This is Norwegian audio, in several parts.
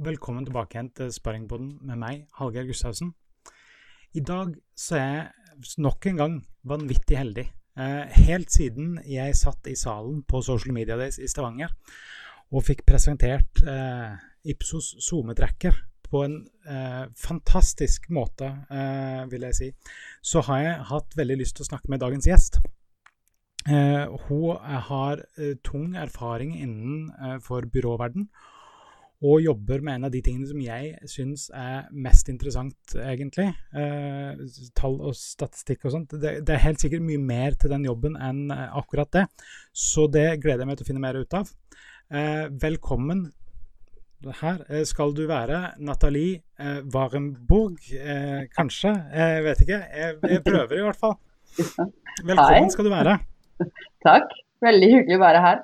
velkommen tilbake igjen til Sparringpodden med meg, Hallgeir Gustavsen. I dag så er jeg nok en gang vanvittig heldig. Eh, helt siden jeg satt i salen på Social Media Days i Stavanger og fikk presentert eh, Ipsos SoMe-tracker på en eh, fantastisk måte, vil jeg si, så har jeg hatt veldig lyst til å snakke med dagens gjest. Hun har tung erfaring innenfor byråverden og jobber med en av de tingene som jeg syns er mest interessant, egentlig. Eh, tall og statistikk og sånt. Det, det, er helt sikkert mye mer til den jobben enn akkurat det. Så det gleder jeg meg til å finne mer ut av. Eh, velkommen. Her skal du være Nathalie eh, Warenborg, eh, kanskje. Jeg vet ikke. Jeg, jeg, prøver i hvert fall. Velkommen skal du være. Takk. Veldig hyggelig å være her.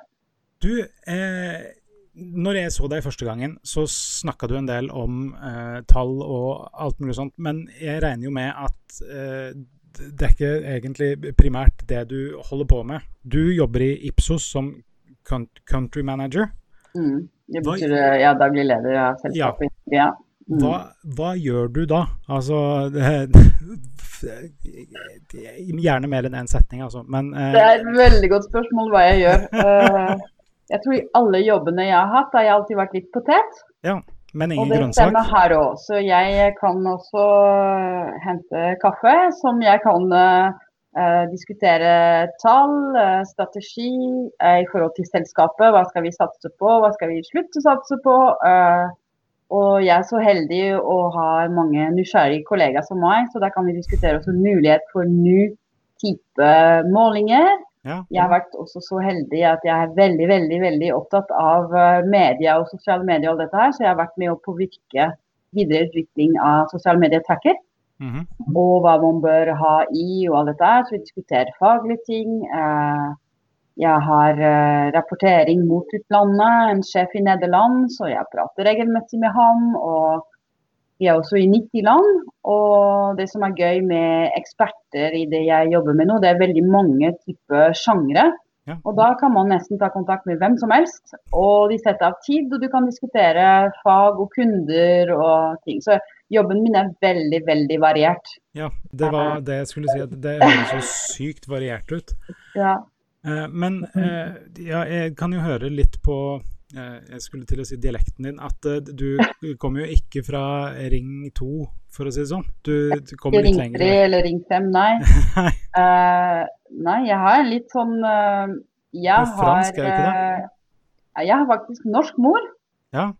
Du, eh, når jeg så deg første gangen, så snakka du en del om eh, tall og alt mulig sånt, men jeg regner jo med at eh, det er ikke egentlig primært det du holder på med. Du jobber i Ipsos som country manager. Mm, det betyr hva, ja, daglig leder av selskapet. Ja. ja. Mm. Hva, hva, gjør du da? Altså Gjerne mer enn én setning, altså. Men eh, Det er et veldig godt spørsmål hva jeg gjør. Jeg tror i alle jobbene jeg har hatt, har jeg alltid vært litt potet. Ja, men ingen grønnsak. Og det grønnsak. stemmer her òg. Så jeg kan også hente kaffe, som jeg kan uh, diskutere tall, uh, strategi uh, i forhold til selskapet. Hva skal vi satse på, hva skal vi slutte å satse på? og jeg er så heldig å ha mange nysgjerrige kollegaer som meg, så da kan vi diskutere også mulighet for ny type målinger. Ja. Jeg har vært også så heldig at jeg er veldig veldig, veldig opptatt av eh, media og sosiale medier. og dette her, Så jeg har vært med å påvirke videre utvikling av sosiale medier-tracker. Mm -hmm. Og hva man bør ha i og alt dette her. Så vi diskuterer faglige ting. Eh, jeg har eh, rapportering mot utlandet, en sjef i Nederland, så jeg prater regelmessig med ham. og vi er også i 90 land. Og det som er gøy med eksperter i det jeg jobber med nå, det er veldig mange typer sjangre. Ja. Og da kan man nesten ta kontakt med hvem som helst. Og de setter av tid, og du kan diskutere fag og kunder og ting. Så jobben min er veldig, veldig variert. Ja, det var det jeg skulle si. at Det høres så sykt variert ut. Ja. Eh, men eh, ja, jeg kan jo høre litt på jeg skulle til å si dialekten din, at uh, du kommer jo ikke fra Ring 2, for å si det sånn. Du, du kommer litt lenger. Ring 3 eller Ring 5, nei. nei. Uh, nei, jeg har litt sånn uh, Jeg har fransk, ikke det? Jeg har faktisk norsk mor. Ja.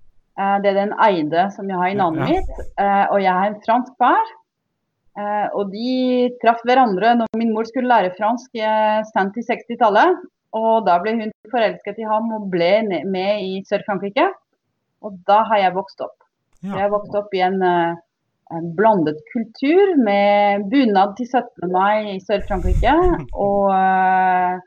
det er den Eide som jeg har i navnet ja. mitt. og jeg har en fransk far. og de traff hverandre når min mor skulle lære fransk sent i 60-tallet. Og da ble hun forelsket i ham og ble med i Sør-Frankrike. Og da har jeg vokst opp. Ja. Jeg har vokst opp i en, eh, en, blandet kultur med bunad til 17. mai i Sør-Frankrike. Og uh,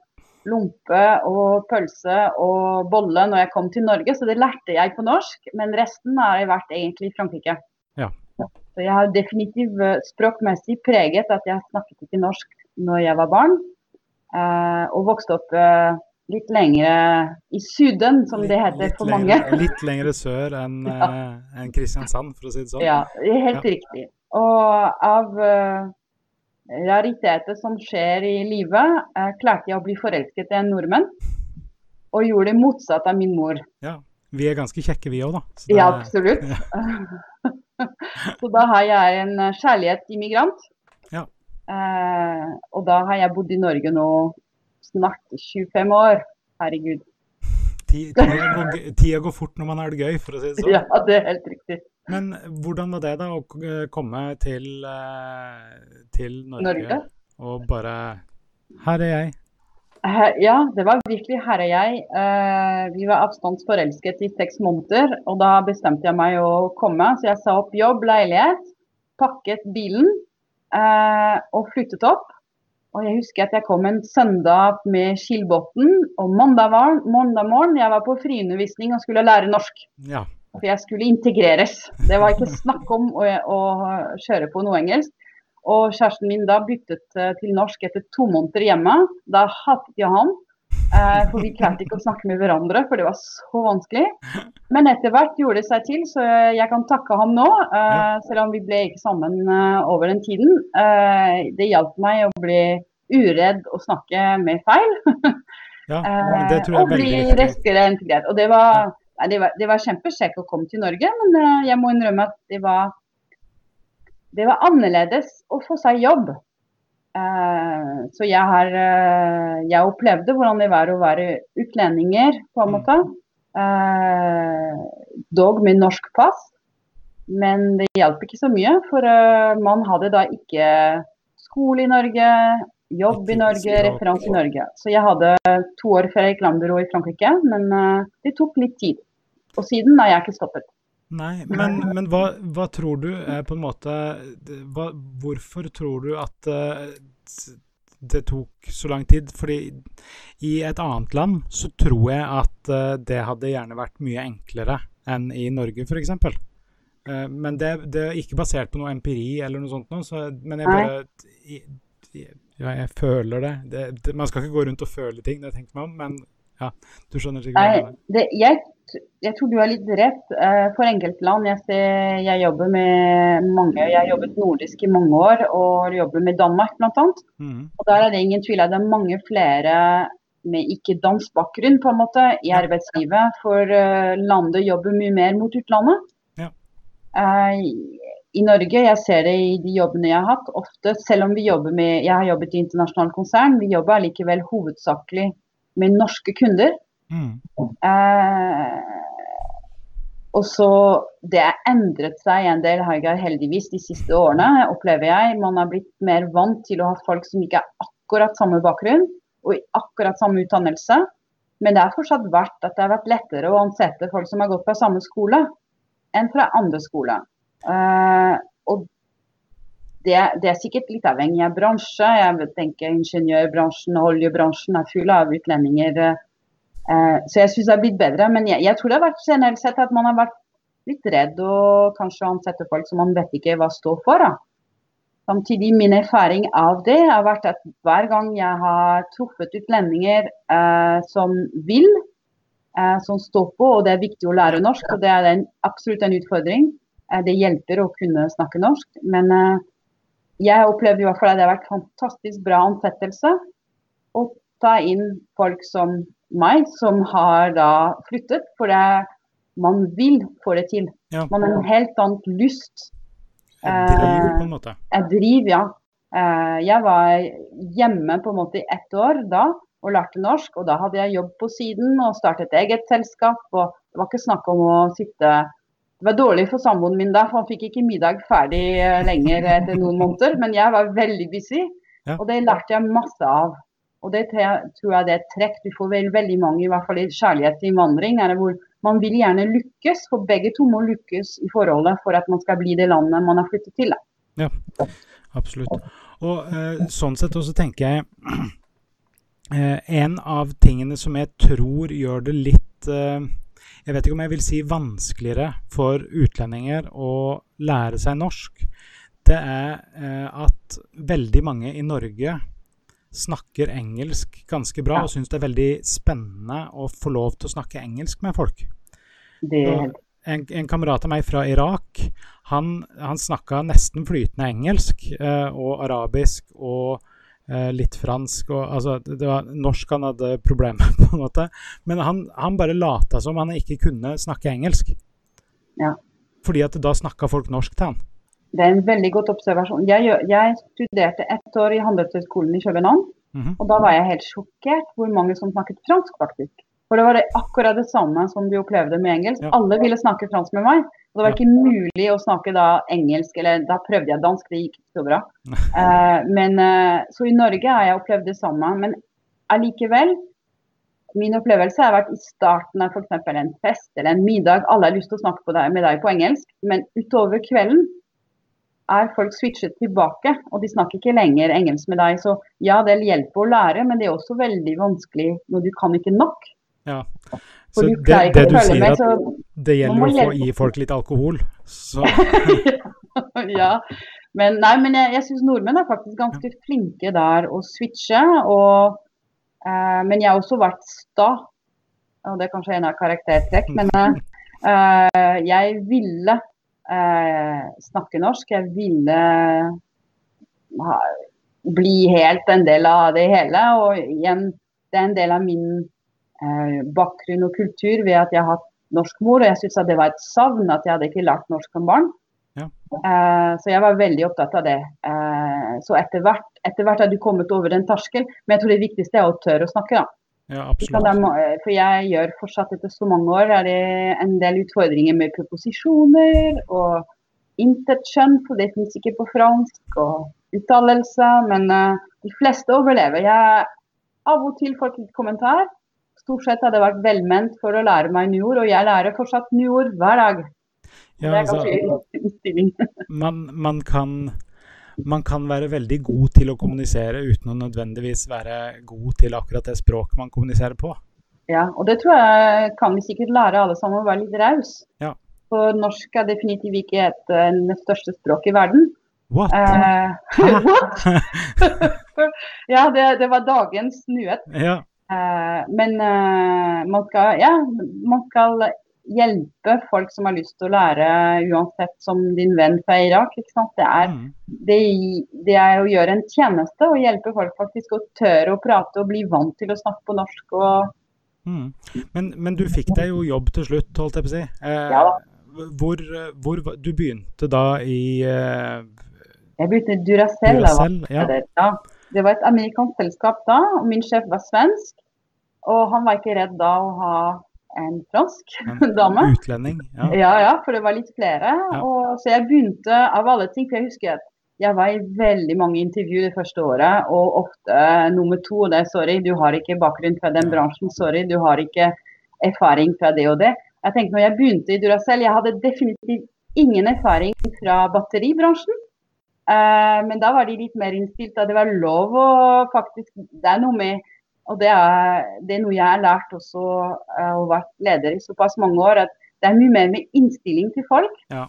lompe og pølse og bolle når jeg kom til Norge. Så det lærte jeg på norsk, men resten har jeg vært egentlig i Frankrike. Ja. Så jeg har definitivt eh, språkmessig preget at jeg snakket ikke norsk når jeg var barn. Eh, og vokste opp eh, litt lengre i Syden, som det heter for lengre, mange. litt lengre sør enn ja. uh, en Kristiansand, for å si det sånn. Ja, helt ja. riktig. Og av uh, rariteter som skjer i livet, uh, klarte jeg å bli forelsket i en nordmann. Og gjorde det motsatt av min mor. Ja, Vi er ganske kjekke vi òg, da. Det, ja, absolutt. Ja. så da har jeg en kjærlighetsimmigrant Eh, og da har jeg bodd i Norge nå snart 25 år. Herregud. Tida går, tida går fort når man har det gøy, for å si det sånn. Ja, det er helt riktig. Men hvordan var det da å komme til, eh, til Norge, Norge, og bare Her er jeg. Ja, det var virkelig her er jeg. Eh, vi var avstandsforelsket i seks måneder, og da bestemte jeg meg å komme. Så jeg sa opp jobb, leilighet, pakket bilen eh, og flyttet opp. Og jeg husker at jeg kom en søndag med Skilbotn, og mandag, var, mandag morgen jeg var på friundervisning og skulle lære norsk. Ja. For jeg skulle integreres. Det var ikke snakk om å, å kjøre på noe engelsk. Og kjæresten min da byttet eh, til norsk etter to måneder hjemme. Da hatet jeg han. Uh, for vi klarte ikke å snakke med hverandre, for det var så vanskelig. Men etter hvert gjorde det seg til, så jeg kan takke ham nå. Eh, selv om vi ble ikke sammen uh, over den tiden. det hjalp meg å bli uredd og snakke med feil. ja, det tror jeg og bli raskere integrert. Og det var, nei, det var, det var kjempekjekt å komme til Norge, men jeg må innrømme at det var, det var annerledes å få seg jobb. Eh, så jeg har eh, Jeg opplevde hvordan det var å være utlendinger, på en mm. måte. Eh, dog med norsk pass. Men det hjalp ikke så mye, for man hadde da ikke skole i Norge, jobb i Norge, referanse i Norge. Så jeg hadde to år før gikk landbyrå i Frankrike, men det tok litt tid. Og siden har jeg ikke stoppet. Nei, men, men hva, hva, tror du er på en måte hva, Hvorfor tror du at uh, det tok så lang tid? Fordi i et annet land så tror jeg at uh, det hadde gjerne vært mye enklere enn i Norge, f.eks. Eh, men det, det, er ikke basert på noe empiri eller noe sånt noe, så, men jeg bare ja, jeg føler det. Det, det. Man skal ikke gå rundt og føle ting, det tenker man men ja, du skjønner sikkert jeg mener. Jeg jeg tror du har litt rett. Eh, for enkeltland jeg, ser, jeg jobber med mange. Jeg har jobbet nordisk i mange år og jobber med Danmark bl.a. Mm. Og der er det ingen tvil at det er mange flere med ikke-dansk bakgrunn på en måte i arbeidslivet. For uh, landet jobber mye mer mot utlandet. Ja. Uh, I Norge, jeg ser det i de jobbene jeg har hatt, ofte selv om vi jobber med Jeg har jobbet i internasjonalt konsern, vi jobber likevel hovedsakelig med norske kunder. Mm. Uh, og så Det har endret seg en del Haigar, heldigvis de siste årene, opplever jeg. Man har blitt mer vant til å ha folk som ikke har akkurat samme bakgrunn og akkurat samme utdannelse. Men det har fortsatt vært at det har vært lettere å ansette folk som har gått fra samme skole, enn fra andre skoler. Eh, og det, det, er sikkert litt avhengig av bransje. Jeg tenker Ingeniørbransjen og oljebransjen er full av utlendinger. Uh, så jeg syns det har blitt bedre. Men jeg, jeg, tror det har vært generelt sett at man har vært litt redd og kanskje ansette folk som man vet ikke hva står for. Da. Samtidig min erfaring av det har vært at hver gang jeg har truffet utlendinger eh, som vil, eh, som står på, og det er viktig å lære norsk, og det er en, absolutt en utfordring. det hjelper å kunne snakke norsk. Men jeg opplevde i hvert fall at det har vært fantastisk bra ansettelse å ta inn folk som meg, som har da flyttet. For det, man vil få det til. Ja. Man har en helt annen lyst. Et driv, på en måte. Et driv, ja. Eh, jeg var hjemme på en måte i ett år da og lærte norsk. Og da hadde jeg jobb på siden og startet eget selskap. Og det var ikke snakk om å sitte det var dårlig for samboeren min da, for han fikk ikke middag ferdig eh, lenger etter noen måneder. Men jeg var veldig busy, ja. og det lærte jeg masse av. Og det tror jeg det er et trekk du får vel veldig mange, i hvert fall i kjærlighet til innvandring, er det hvor man vil gjerne lykkes, for begge to må lykkes i forholdet for at man skal bli det landet man har flyttet til. Ja, absolutt. Og eh, sånn sett også tenker jeg eh, En av tingene som jeg tror gjør det litt eh, jeg vet ikke om jeg vil si vanskeligere for utlendinger å lære seg norsk, det er eh, at veldig mange i Norge snakker engelsk ganske bra, og syns det er veldig spennende å få lov til å snakke engelsk med folk. En, en, kamerat av meg fra Irak, han, han snakka nesten flytende engelsk eh, og arabisk og eh, litt fransk. Og, altså, det var norsk han hadde problemer med, på en måte. Men han, han bare lata som han ikke kunne snakke engelsk. Ja. Fordi at da snakka folk norsk til han. Det er en veldig godt observasjon. Jeg, jeg studerte ett år i Handelshøyskolen i København. Mm -hmm. Og da var jeg helt sjokkert hvor mange som snakket fransk, faktisk. For det var det akkurat det samme som de opplevde med engelsk. Ja. Alle ville snakke fransk med meg. Og det var ikke mulig å snakke da engelsk, eller da prøvde jeg dansk, det gikk ikke så bra. Uh, men, uh, så i Norge har jeg opplevd det samme. Men allikevel, min opplevelse har vært i starten av f.eks. en fest eller en middag, alle har lyst til å snakke deg, med deg på engelsk, men utover kvelden er folk switchet tilbake, og de snakker ikke lenger engelsk med deg. Så ja, det hjelper å lære, men det er også veldig vanskelig når du kan ikke nok. Ja. Så det, det, du sier at det gjelder å få gi folk litt alkohol, så Ja. Men, nei, men jeg, jeg syns nordmenn er faktisk ganske flinke der å switche. Og Eh, men jeg har også vært sta, og det er kanskje en av karaktertrekk. Men eh, jeg ville eh, snakke norsk. Jeg ville ha, bli helt en del av det hele. Og igjen, det er en del av min eh, bakgrunn og kultur ved at jeg har hatt norsk mor. Og jeg syntes det var et savn at jeg hadde ikke lært norsk som barn. Ja. Eh, så jeg var veldig opptatt av det. Eh, så etter hvert, etter hvert har du kommet over den terskel. Men jeg tror det viktigste er å tørre å snakke, da. Ja, absolutt. er For jeg gjør fortsatt etter så mange år er det en del utfordringer med proposisjoner og intetkjønn, for det finnes ikke på fransk, og uttalelse. Men uh, de fleste overlever. Jeg av og til får litt kommentar. Stort sett har det vært velment for å lære meg nyord, og jeg lærer fortsatt nyord hver dag. Ja, altså, man, man, kan, man kan være veldig god til å kommunisere uten å nødvendigvis være god til akkurat det språket man kommuniserer på. Ja, og det tror jeg kan vi sikkert lære alle sammen å være litt raus. Ja. For norsk er definitivt ikke et, eh, det største språket i verden. What? Eh, what? ja, det, det var dagens nyhet. Ja, Eh, men eh, man, skal, ja, man skal hjelpe folk som har lyst til å lære, uansett som din venn fra Irak. Det, er, mm, det, det er å gjøre en tjeneste og hjelpe folk faktisk å tørre å prate og bli vant til å snakke på norsk. Og, mm. Men, men du fikk deg jo jobb til slutt, holdt jeg på å si. Eh, Ja hvor, hvor var- Du begynte da i eh, jeg begynte i Duracell. Duracell? Ja. Ja. det var et amerikansk selskap da, og min sjef var svensk. Og han var ikke redd da å ha en fransk En dame. utlending? Ja. Ja, ja, for det var litt flere. Ja. Og, så jeg begynte av alle ting, for jeg husker at jeg var i veldig mange intervjuer det første året, og ofte nummer to, og det er sorry, du har ikke bakgrunn fra den bransjen, sorry, du har ikke erfaring fra det og det. Jeg tenkte når jeg begynte i Duracell, jeg hadde definitivt ingen erfaring fra batteribransjen. Eh, men da var de litt mer innstilt, at det var lov å faktisk Det er noe med og det er, det er noe jeg har lært også eh, og vært leder i såpass mange år, at det er mye mer med innstilling til folk. Ja.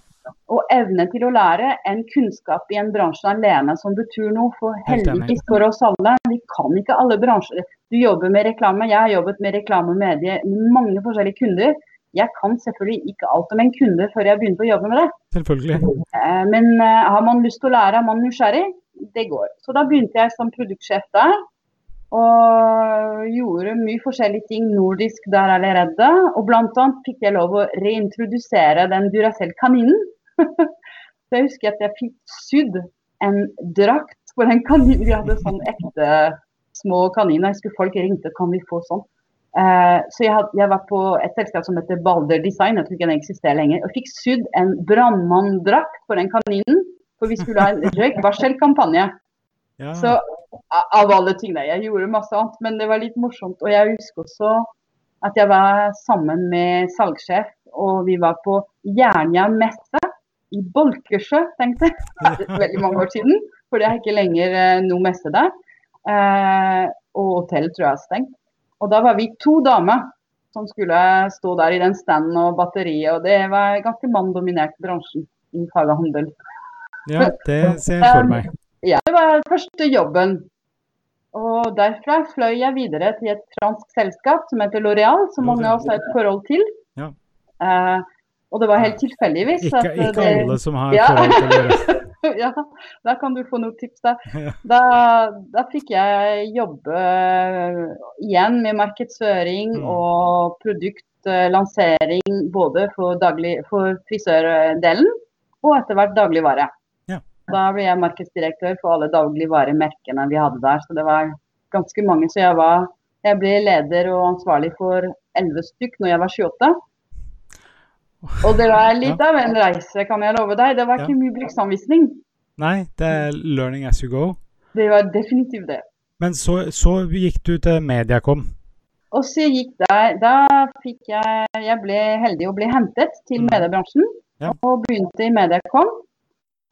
Og evne til å lære enn kunnskap i en bransje alene som betyr noe. For heldigvis for oss alle, vi kan ikke alle bransjer. Du jobber med reklame, jeg har jobbet med reklame og medie med mange forskjellige kunder. Jeg kan selvfølgelig ikke alt om en kunde før jeg begynte å jobbe med det. Selvfølgelig. Eh, Men eh, har man lyst til å lære, er man nysgjerrig, det går. Så da begynte jeg som produktsjef der. Og gjorde mye forskjellige ting nordisk der allerede. Og bl.a. fikk jeg lov å reintrodusere den Duracell-kaninen. så jeg husker at jeg fikk sydd en drakt på den kaninen. Vi hadde sånn ekte små kaniner. Jeg husker folk ringte kan vi få sånn. Eh, så jeg, had, jeg var på et selskap som heter Balder Design, jeg tror ikke den eksisterer lenger, og fikk sydd en brannmanndrakt på den kaninen. For vi skulle ha en røykvarselkampanje. Ja. Så av alle tingene. Jeg gjorde masse annet, men det var litt morsomt. Og jeg husker også at jeg var sammen med salgssjef, og vi var på Jernia messe i Bolkesjø, tenkte jeg. Veldig mange år siden, for det er ikke lenger eh, noe messe der. Eh, og hotell tror jeg er stengt. Og da var vi to damer som skulle stå der i den standen og batteriet, og det var ganske manndominert bransjen i fag og handel. ja, det ser jeg for meg. Ja, det var første jobben. Og derfra fløy jeg videre til et fransk selskap som heter Loreal, som mange av oss har et forhold til. Ja. Uh, og det var helt tilfeldigvis Ikke, at ikke det, alle som har Ja. forhold til det. ja, da kan du få noen tips der. Ja. Da, da fikk jeg jobbe igjen med markedsføring Mm. og produktlansering både for, daglig, for frisørdelen og etter hvert dagligvare. Ja. Da ble jeg markedsdirektør for alle dagligvaremerkene vi hadde der. Så det var ganske mange. Så jeg, var, jeg ble leder og ansvarlig for elleve stykk når jeg var 28. Og det var litt av en reise, kan jeg love deg. Det var Ja. ikke mye bruksanvisning. Nei, det er learning as you go. Det var definitivt det. Men så, så gikk du til Mediacom. Og så gikk der, Da fikk jeg Jeg ble heldig å bli hentet til Mm. mediebransjen. Ja. Og begynte i Mediacom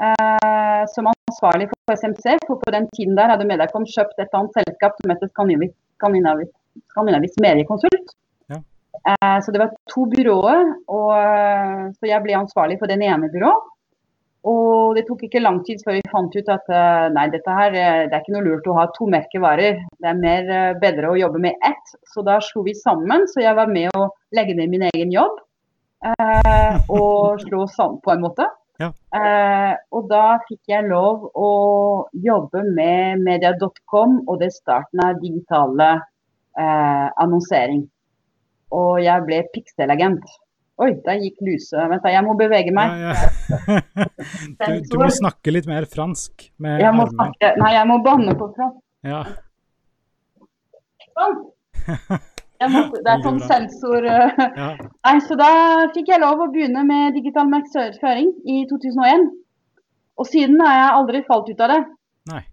eh, som ansvarlig for SMC. For på den tiden der hadde Mediacom kjøpt et annet selskap som heter Skandinavisk, Mediekonsult. Ja. Eh, så det var to byråer, og, eh, så jeg ble ansvarlig for den ene byrået. Og det tok ikke lang tid før vi fant ut at uh, nei, dette her, det er ikke noe lurt å ha to merkevarer. Det er mer bedre å jobbe med ett. Så da slo vi sammen. Så jeg var med å legge ned min egen jobb. Eh, og slå sammen på en måte. Ja. og da fikk jeg lov å jobbe med media.com og det starten av digitale annonsering. Og jeg ble pikselagent. Oi, der gikk luse. Vent, jeg må bevege meg. Ja, ja. Du, du, må snakke litt mer fransk med jeg armene. snakke, Nei, jeg må banne på fransk. Ja. Sånn. Må, det er sånn sensor uh. ja. Nei, Så da fikk jeg lov å begynne med digital markedsføring i 2001. Og siden har jeg aldri falt ut av det. Nei.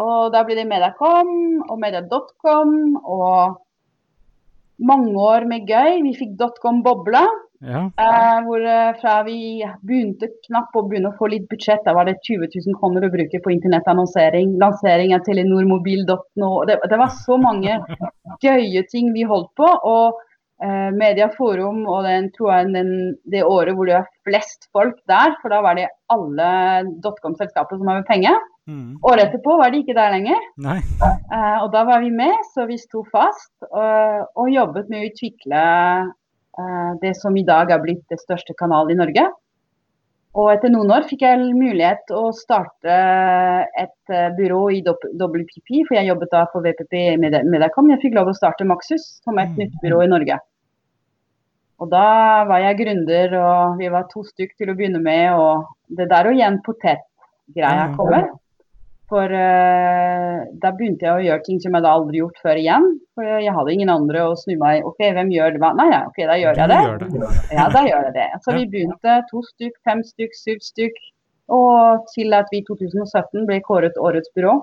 Og da blir det Mediacom og Media.com og mange år med gøy. Vi fikk dotcom-bobla. Ja. Eh, hvor eh, fra vi begynte knapt å begynne å få litt budsjett, da var det 20 000 kroner å bruke på internettannonsering. Lansering av telenormobil.no. Det, det var så mange gøye ting vi holdt på. og eh, Mediaforum og den, tror jeg, den, det året hvor det var flest folk der, for da var det alle dotcom-selskaper som hadde penger. Mm. Året etterpå var de ikke der lenger. Eh, og da var vi med, så vi sto fast og, og jobbet med å utvikle det som i dag er blitt det største kanalen i Norge. Og etter noen år fikk jeg mulighet å starte et uh, byrå i WPP, for jeg jobbet da for VPP Mediacom. Jeg fikk lov å starte Maxus som et nytt byrå i Norge. Og da var jeg gründer, og vi var to stykk til å begynne med. Og det der og igjen potetgreia Mm. kommer. For uh, da begynte jeg å gjøre ting som jeg da aldri gjort før igjen. For jeg hadde ingen andre å snu meg OK, hvem gjør det? Nei, ja, OK, da gjør jeg det. gjør det. Ja, da gjør jeg det. Så Ja. vi begynte to stykk, fem stykk, syv stykk. Og til at vi i 2017 ble kåret årets byrå.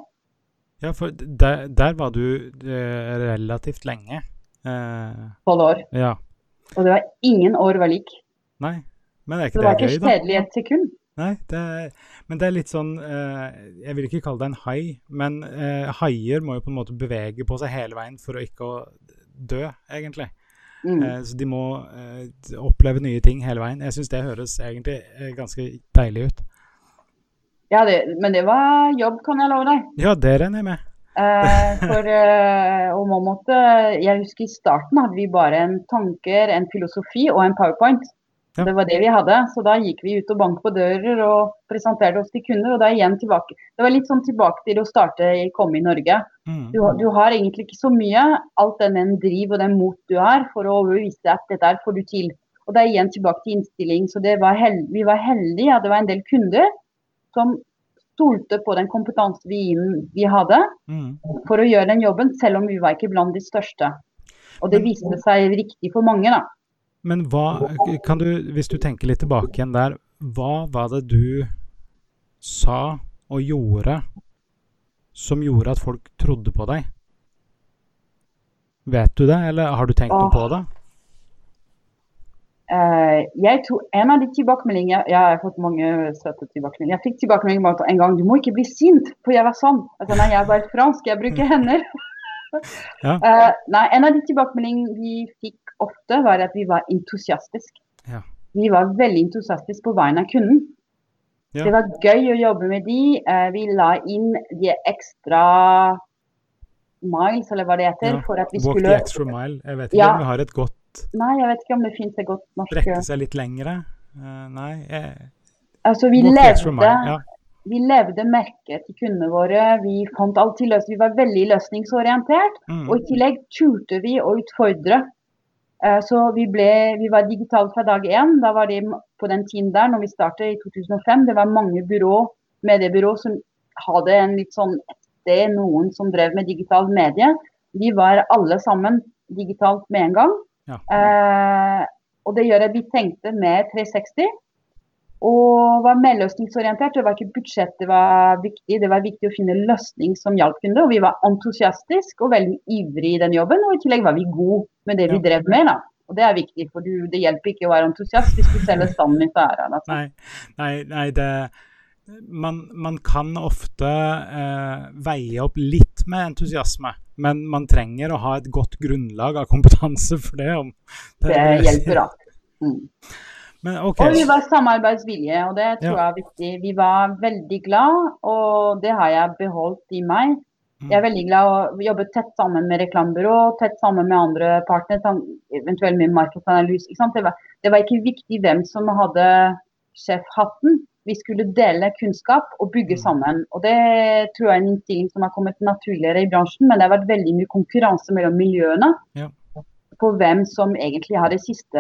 Ja, for der, der var du eh, relativt lenge. Eh, år. ja. Og det var ingen år var lik. Nei. Men er ikke det var det ikke gøy, da? kjedelig et sekund. Nei, det er, men det er litt sånn eh, Jeg vil ikke kalle det en hai, men eh, haier må jo på en måte bevege på seg hele veien for å ikke å dø, egentlig. Mm. Eh, så de må eh, oppleve nye ting hele veien. Jeg syns det høres egentlig eh, ganske deilig ut. Ja, det, men det var jobb, kan jeg love deg. Ja, det regner jeg med. Eh, for og man måtte, Jeg husker i starten hadde vi bare en tanker, en filosofi og en powerpoint. Ja. Det var det vi hadde. Så da gikk vi ut og banket på dører og presenterte oss til kunder. Og da igjen tilbake. Det var litt sånn tilbake til å starte i Komme i Norge. Mm. Du, du har egentlig ikke så mye. Alt den, den driv og den mot du har for å overbevise at dette får du til. Og det er igjen tilbake til innstilling. Så det var vi var heldige at det var en del kunder som stolte på den kompetansen vi, vi hadde Mm. for å gjøre den jobben, selv om vi var ikke blant de største. Og det viste seg riktig for mange, da. Men hva kan du, hvis du tenker litt tilbake igjen der, hva var det du sa og gjorde som gjorde at folk trodde på deg? Vet du det, eller har du tenkt noe på det? Uh, jeg tror En av de tilbakemeldingene Jeg har fått mange søte tilbakemeldinger. Jeg fikk tilbakemelding om at en gang du må ikke bli sint, for jeg var sånn. Altså, nei, jeg er bare fransk, jeg bruker hender. Ja. Eh, nei, En av de tilbakemeldingene vi fikk ofte, var at vi var entusiastiske. Ja. Vi var veldig entusiastiske på vegne av kunden. Ja. Det var gøy å jobbe med de. Uh, vi la inn de ekstra miles, eller hva det heter, Ja. for at vi Walk skulle the extra mile. Jeg vet ikke om vi har et godt Nei, jeg vet ikke om det fins et godt norsk Rekke seg litt lengre. Uh, nei, jeg, Altså, vi levde mile. Ja. Vi levde merket til kundene våre. Vi fant alltid løsninger. Vi var veldig løsningsorientert. Mm. Og i tillegg turte vi å utfordre. Eh, Så vi, ble, vi var digitale fra dag én. Da var det på den tiden der, når vi startet i 2005, det var mange byrå, mediebyrå som hadde en litt sånn det er noen som drev med digital medie. Vi var alle sammen digitalt med en gang. Ja. Eh, og det gjør at vi tenkte med 360. Og var mer løsningsorientert. Det var ikke budsjettet var viktig, det var viktig å finne løsning som hjalp kunder. Og vi var entusiastiske og veldig ivrige i den jobben. Og i tillegg var vi gode med det vi drev med. da. Og det er viktig, for du, det hjelper ikke å være entusiast hvis du selger standen i færa. Altså. Nei, nei, nei det man, man kan ofte eh, veie opp litt med entusiasme, men man trenger å ha et godt grunnlag av kompetanse for det. Om, Det hjelper, da. Mm. Men okay. Og vi var samarbeidsvillige, og det tror Ja. jeg er viktig. Vi var veldig glad, og det har jeg beholdt i meg. Jeg er veldig glad å jobbe tett sammen med reklamebyrå, tett sammen med andre partnere, eventuelt med markedsanalyse. Det, var, det var ikke viktig hvem som hadde sjefhatten. Vi skulle dele kunnskap og bygge Mm. sammen. Og det tror jeg er en innstilling som har kommet naturligere i bransjen, men det har vært veldig mye konkurranse mellom miljøene Ja. på hvem som egentlig har det siste,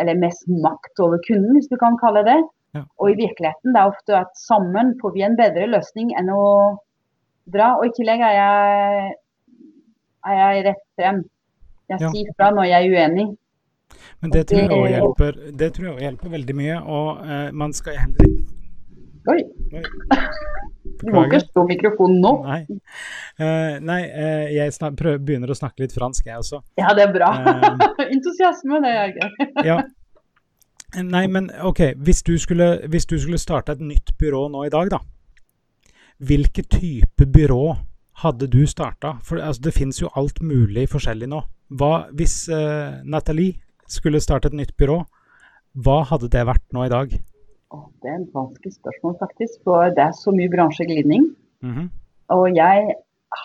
eller mest makt over kunden, hvis du kan kalle det. Ja. Og i virkeligheten det er ofte at sammen får vi en bedre løsning enn å dra. Og i tillegg er jeg, er jeg rett frem. Jeg Ja. sier fra når jeg er uenig. Men det tror jeg også hjelper, det tror jeg hjelper veldig mye. Og eh, man skal heller Oi, Oi. du må ikke stå mikrofonen nå. Nei, uh, nei uh, jeg prøver, begynner å snakke litt fransk, jeg også. Ja, det er bra. Uh, Entusiasme, det er gøy. Ja. Nei, men OK. Hvis du, skulle, hvis du skulle starte et nytt byrå nå i dag, da. Hvilke type byrå hadde du starta? For altså, det finnes jo alt mulig forskjellig nå. Hva, hvis Nathalie skulle starte et nytt byrå, hva hadde det vært nå i dag? Det er et vanskelig spørsmål, faktisk. For det er så mye bransjeglidning. Mhm. Og jeg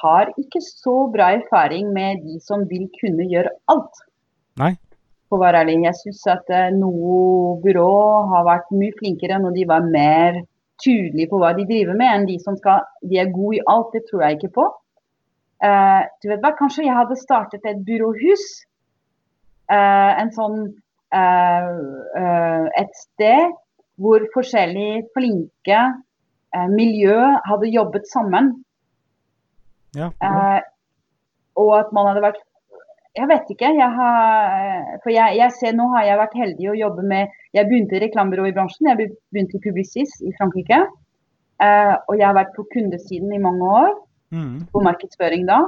har ikke så bra erfaring med de som vil kunne gjøre alt. Nei. For å være ærlig. Jeg syns at eh, noe byrå har vært mye flinkere når de var mer tydelige på hva de driver med, enn de som skal De er gode i alt, det tror jeg ikke på. Uh, du vet hva, kanskje jeg hadde startet et byråhus. Uh, en sånn uh, eh, Et sted hvor forskjellige flinke eh, miljø hadde jobbet sammen. Ja. Eh, og at man hadde vært Jeg vet ikke. Jeg har, for jeg, jeg ser nå har jeg vært heldig å jobbe med Jeg begynte i reklamebyrå i bransjen. Jeg begynte i Publicis i Frankrike. Eh, og jeg har vært på kundesiden i mange år, mm. på markedsføring da.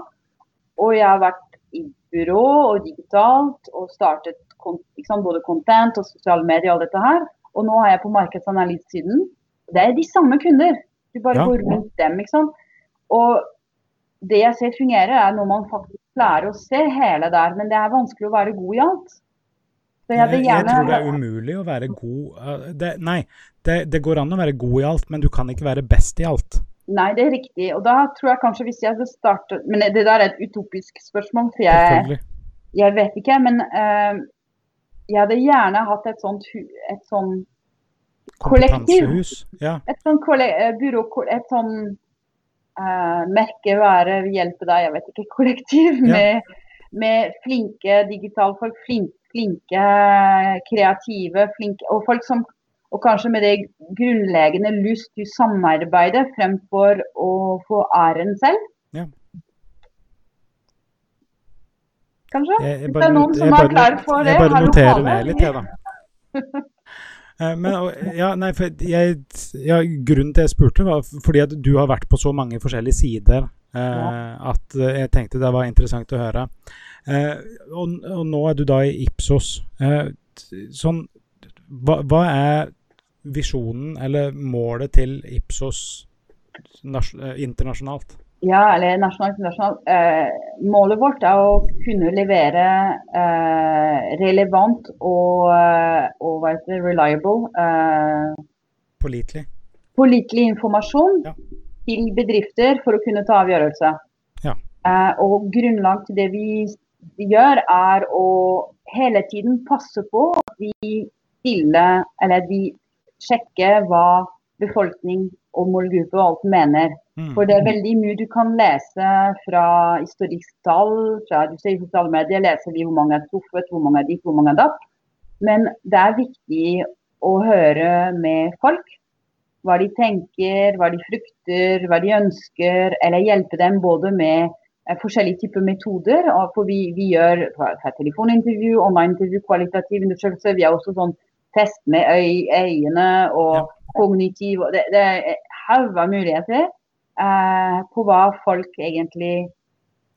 Og jeg har vært i byrå og digitalt og startet sant, både content og sosiale medier og alt dette her. Og nå er jeg på markedsanalysesiden. Det er de samme kunder. Du bare Ja. går rundt dem, ikke sant. Og det jeg ser fungerer, er når man faktisk klarer å se hele der. Men det er vanskelig å være god i alt. Så jeg Jeg, tror det er umulig å være god eh, det, Nei, det, det går an å være god i alt, men du kan ikke være best i alt. Nei, det er riktig. Og da tror jeg kanskje hvis jeg hadde startet Men det der er et utopisk spørsmål, for jeg, jeg vet ikke. Men eh, jeg hadde gjerne hatt et sånt, et sånt kollektiv. Ja. et sånt kolle- eh, byrå, et sånt uh, merkevare hjelpe deg, jeg vet ikke, kollektiv Ja. med, med flinke digitalfolk, folk, flinke kreative, flinke, og folk som og kanskje med det grunnleggende lyst til samarbeide fremfor å få æren selv. Ja. Kanskje? Jeg, jeg bare, det er noen som er klar for det, jeg bare noterer ned litt, jeg, da. Eh, Men ja, nei, jeg, ja, grunnen til jeg spurte, var fordi at du har vært på så mange forskjellige sider eh, at eh, jeg tenkte det var interessant å høre. Eh, og, og nå er du da i Ipsos. Eh, sånn, hva, hva er visjonen eller målet til Ipsos eh, internasjonalt? Ja, eller nasjonalt internasjonalt. Eh, målet vårt er å kunne levere eh, relevant og, eh, og hva heter det, reliable, eh, Pålitelig? pålitelig informasjon Ja. til bedrifter for å kunne ta avgjørelse. Ja. Eh, og grunnlag til det vi gjør, er å hele tiden passe på at vi stiller, eller vi sjekker hva befolkning og målgruppe og alt mener. Mm. For det er veldig mye du kan lese fra historisk tall, fra du ser i sosiale medier, leser vi hvor mange er truffet, hvor mange er dit, hvor mange er datt. Men det er viktig å høre med folk. Hva de tenker, hva de frykter, hva de ønsker. Eller hjelpe dem både med eh, forskjellige typer metoder. For vi, vi gjør telefonintervju, online-intervju, kvalitativ undersøkelse. Vi har også sånn test med øy, øyene og kognitiv. og Det, det er haug av muligheter eh, på hva folk egentlig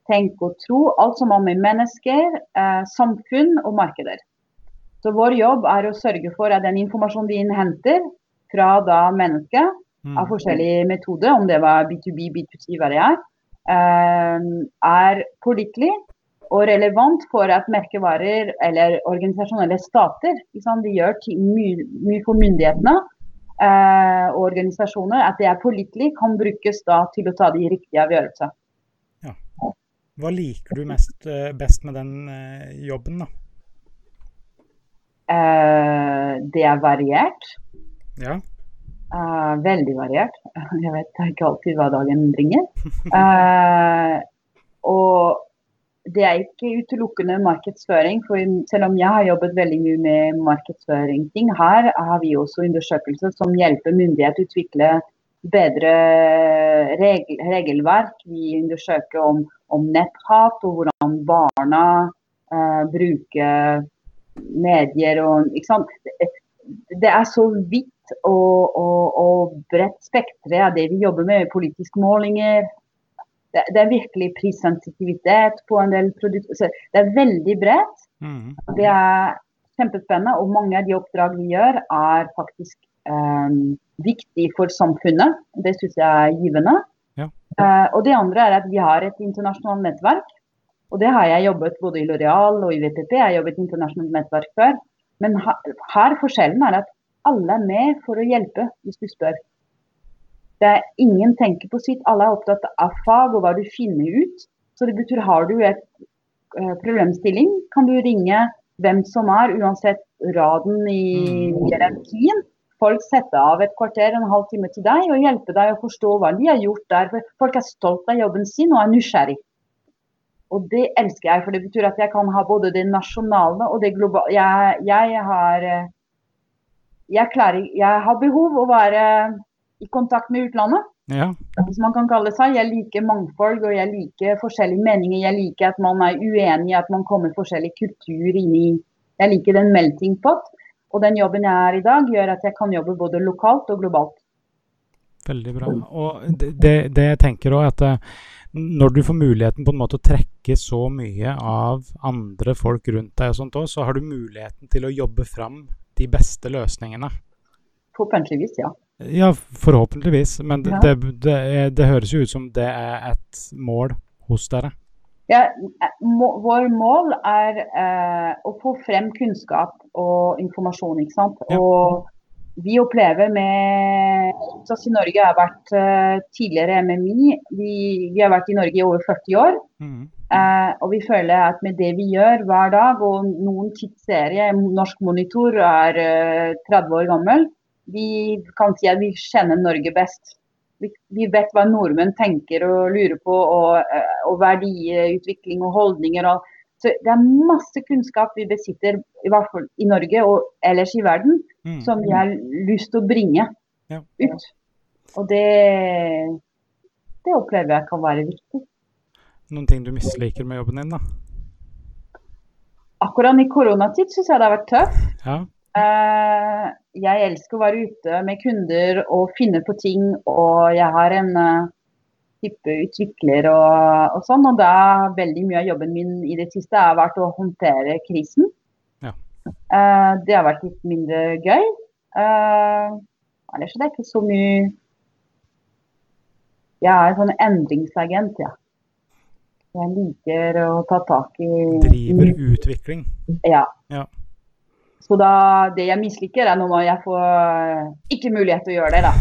tenker og tror. Alt som har med mennesker, eh, samfunn og markeder. Så vår jobb er å sørge for at den informasjonen vi innhenter fra da mennesket Mm. av forskjellige metoder, om det var B2B, B2C, hva det er, eh, er pålitelig og relevant for at merkevarer eller organisasjonelle stater de gjør mye, mye for myndighetene og organisasjoner, at det er pålitelig, kan brukes da til å ta de riktige avgjørelsene. Ja. Hva liker du mest, eh, best med den eh, jobben, da? Eh, det er variert. Ja. Veldig variert. Jeg vet ikke alltid hva dagen bringer. Og det er ikke utelukkende markedsføring. for Selv om jeg har jobbet veldig mye med markedsføring, her har vi også undersøkelser som hjelper myndighet å utvikle bedre regel, regelverk. Vi undersøker om, om netthat og hvordan barna eh, bruker medier. Og, det, det er så vidt og, og, og bredt spekter av det vi jobber med. Politiske målinger. Det, det, er virkelig prissensitivitet på en del produkter. det er veldig bredt. Mm. Det er kjempespennende. Og mange av de oppdrag vi gjør, er faktisk um, viktig for samfunnet. Det syns jeg er givende. Ja. Uh, og det andre er at vi har et internasjonalt nettverk. Og det har jeg jobbet både i Loreal og i VPP. Jeg har jobbet internasjonalt nettverk før. Men her forskjellen er at alle er med for å hjelpe, hvis du spør. Det er ingen tenker på sitt, alle er opptatt av fag og hva du finner ut. Så det betyr har du et uh, problemstilling, kan du ringe hvem som er, uansett raden i mm. hierarkien. Folk setter av et kvarter, en halv time til deg og hjelper deg å forstå hva de har gjort der. Folk er stolt av jobben sin og er nysgjerrig. Og det elsker jeg, for det betyr at jeg kan ha både det nasjonale og det globale. Jeg, jeg har uh, jeg, klarer, jeg har behov å være i kontakt med utlandet. Ja. Hvis man kan kalle det seg. Jeg liker mangfold og jeg liker forskjellige meninger. Jeg liker at man er uenig, at man kommer forskjellig kultur inn i Jeg liker den melting pot. Og den jobben jeg er i dag, gjør at jeg kan jobbe både lokalt og globalt. Veldig bra. Og det, det jeg tenker også, at eh, når du får muligheten på en måte å trekke så mye av andre folk rundt deg, og sånt også, så har du muligheten til å jobbe fram de beste løsningene. Forhåpentligvis, ja. Ja, forhåpentligvis. Men det, ja. det, det, det, høres jo ut som det er et mål hos dere. Ja, må, Vår mål er eh, å få frem kunnskap og informasjon. ikke sant? Ja. Og vi opplever med SAS i Norge har vært uh, tidligere MMI. Vi, vi, har vært i Norge i over 40 år. Mm. Uh, og vi føler at med det vi gjør hver dag, og noen tidsserier Norsk Monitor er uh, eh, 30 år gammel, vi kan si at vi kjenner Norge best. Vi, vi vet hva nordmenn tenker og lurer på, og, og verdiutvikling og holdninger. og så det er masse kunnskap vi besitter, i hvert fall i Norge og ellers i verden, mm. som vi har lyst til å bringe ja. ut. Og det, det opplever jeg kan være viktig. Noen ting du misliker med jobben din, da? Akkurat i koronatid syns jeg det har vært tøft. Ja. Uh, jeg elsker å være ute med kunder og finne på ting, og jeg har en uh, type utvikler og, og, sånn. Og da veldig mye av jobben min i det siste har vært å håndtere krisen. Ja. Uh, det har vært litt mindre gøy. Ellers er det ikke så mye Jeg er en sånn endringsagent, ja. Jeg liker å ta tak i Driver utvikling? Ja. ja. Så da, det jeg misliker, er når jeg får eh, ikke mulighet til å gjøre det, da.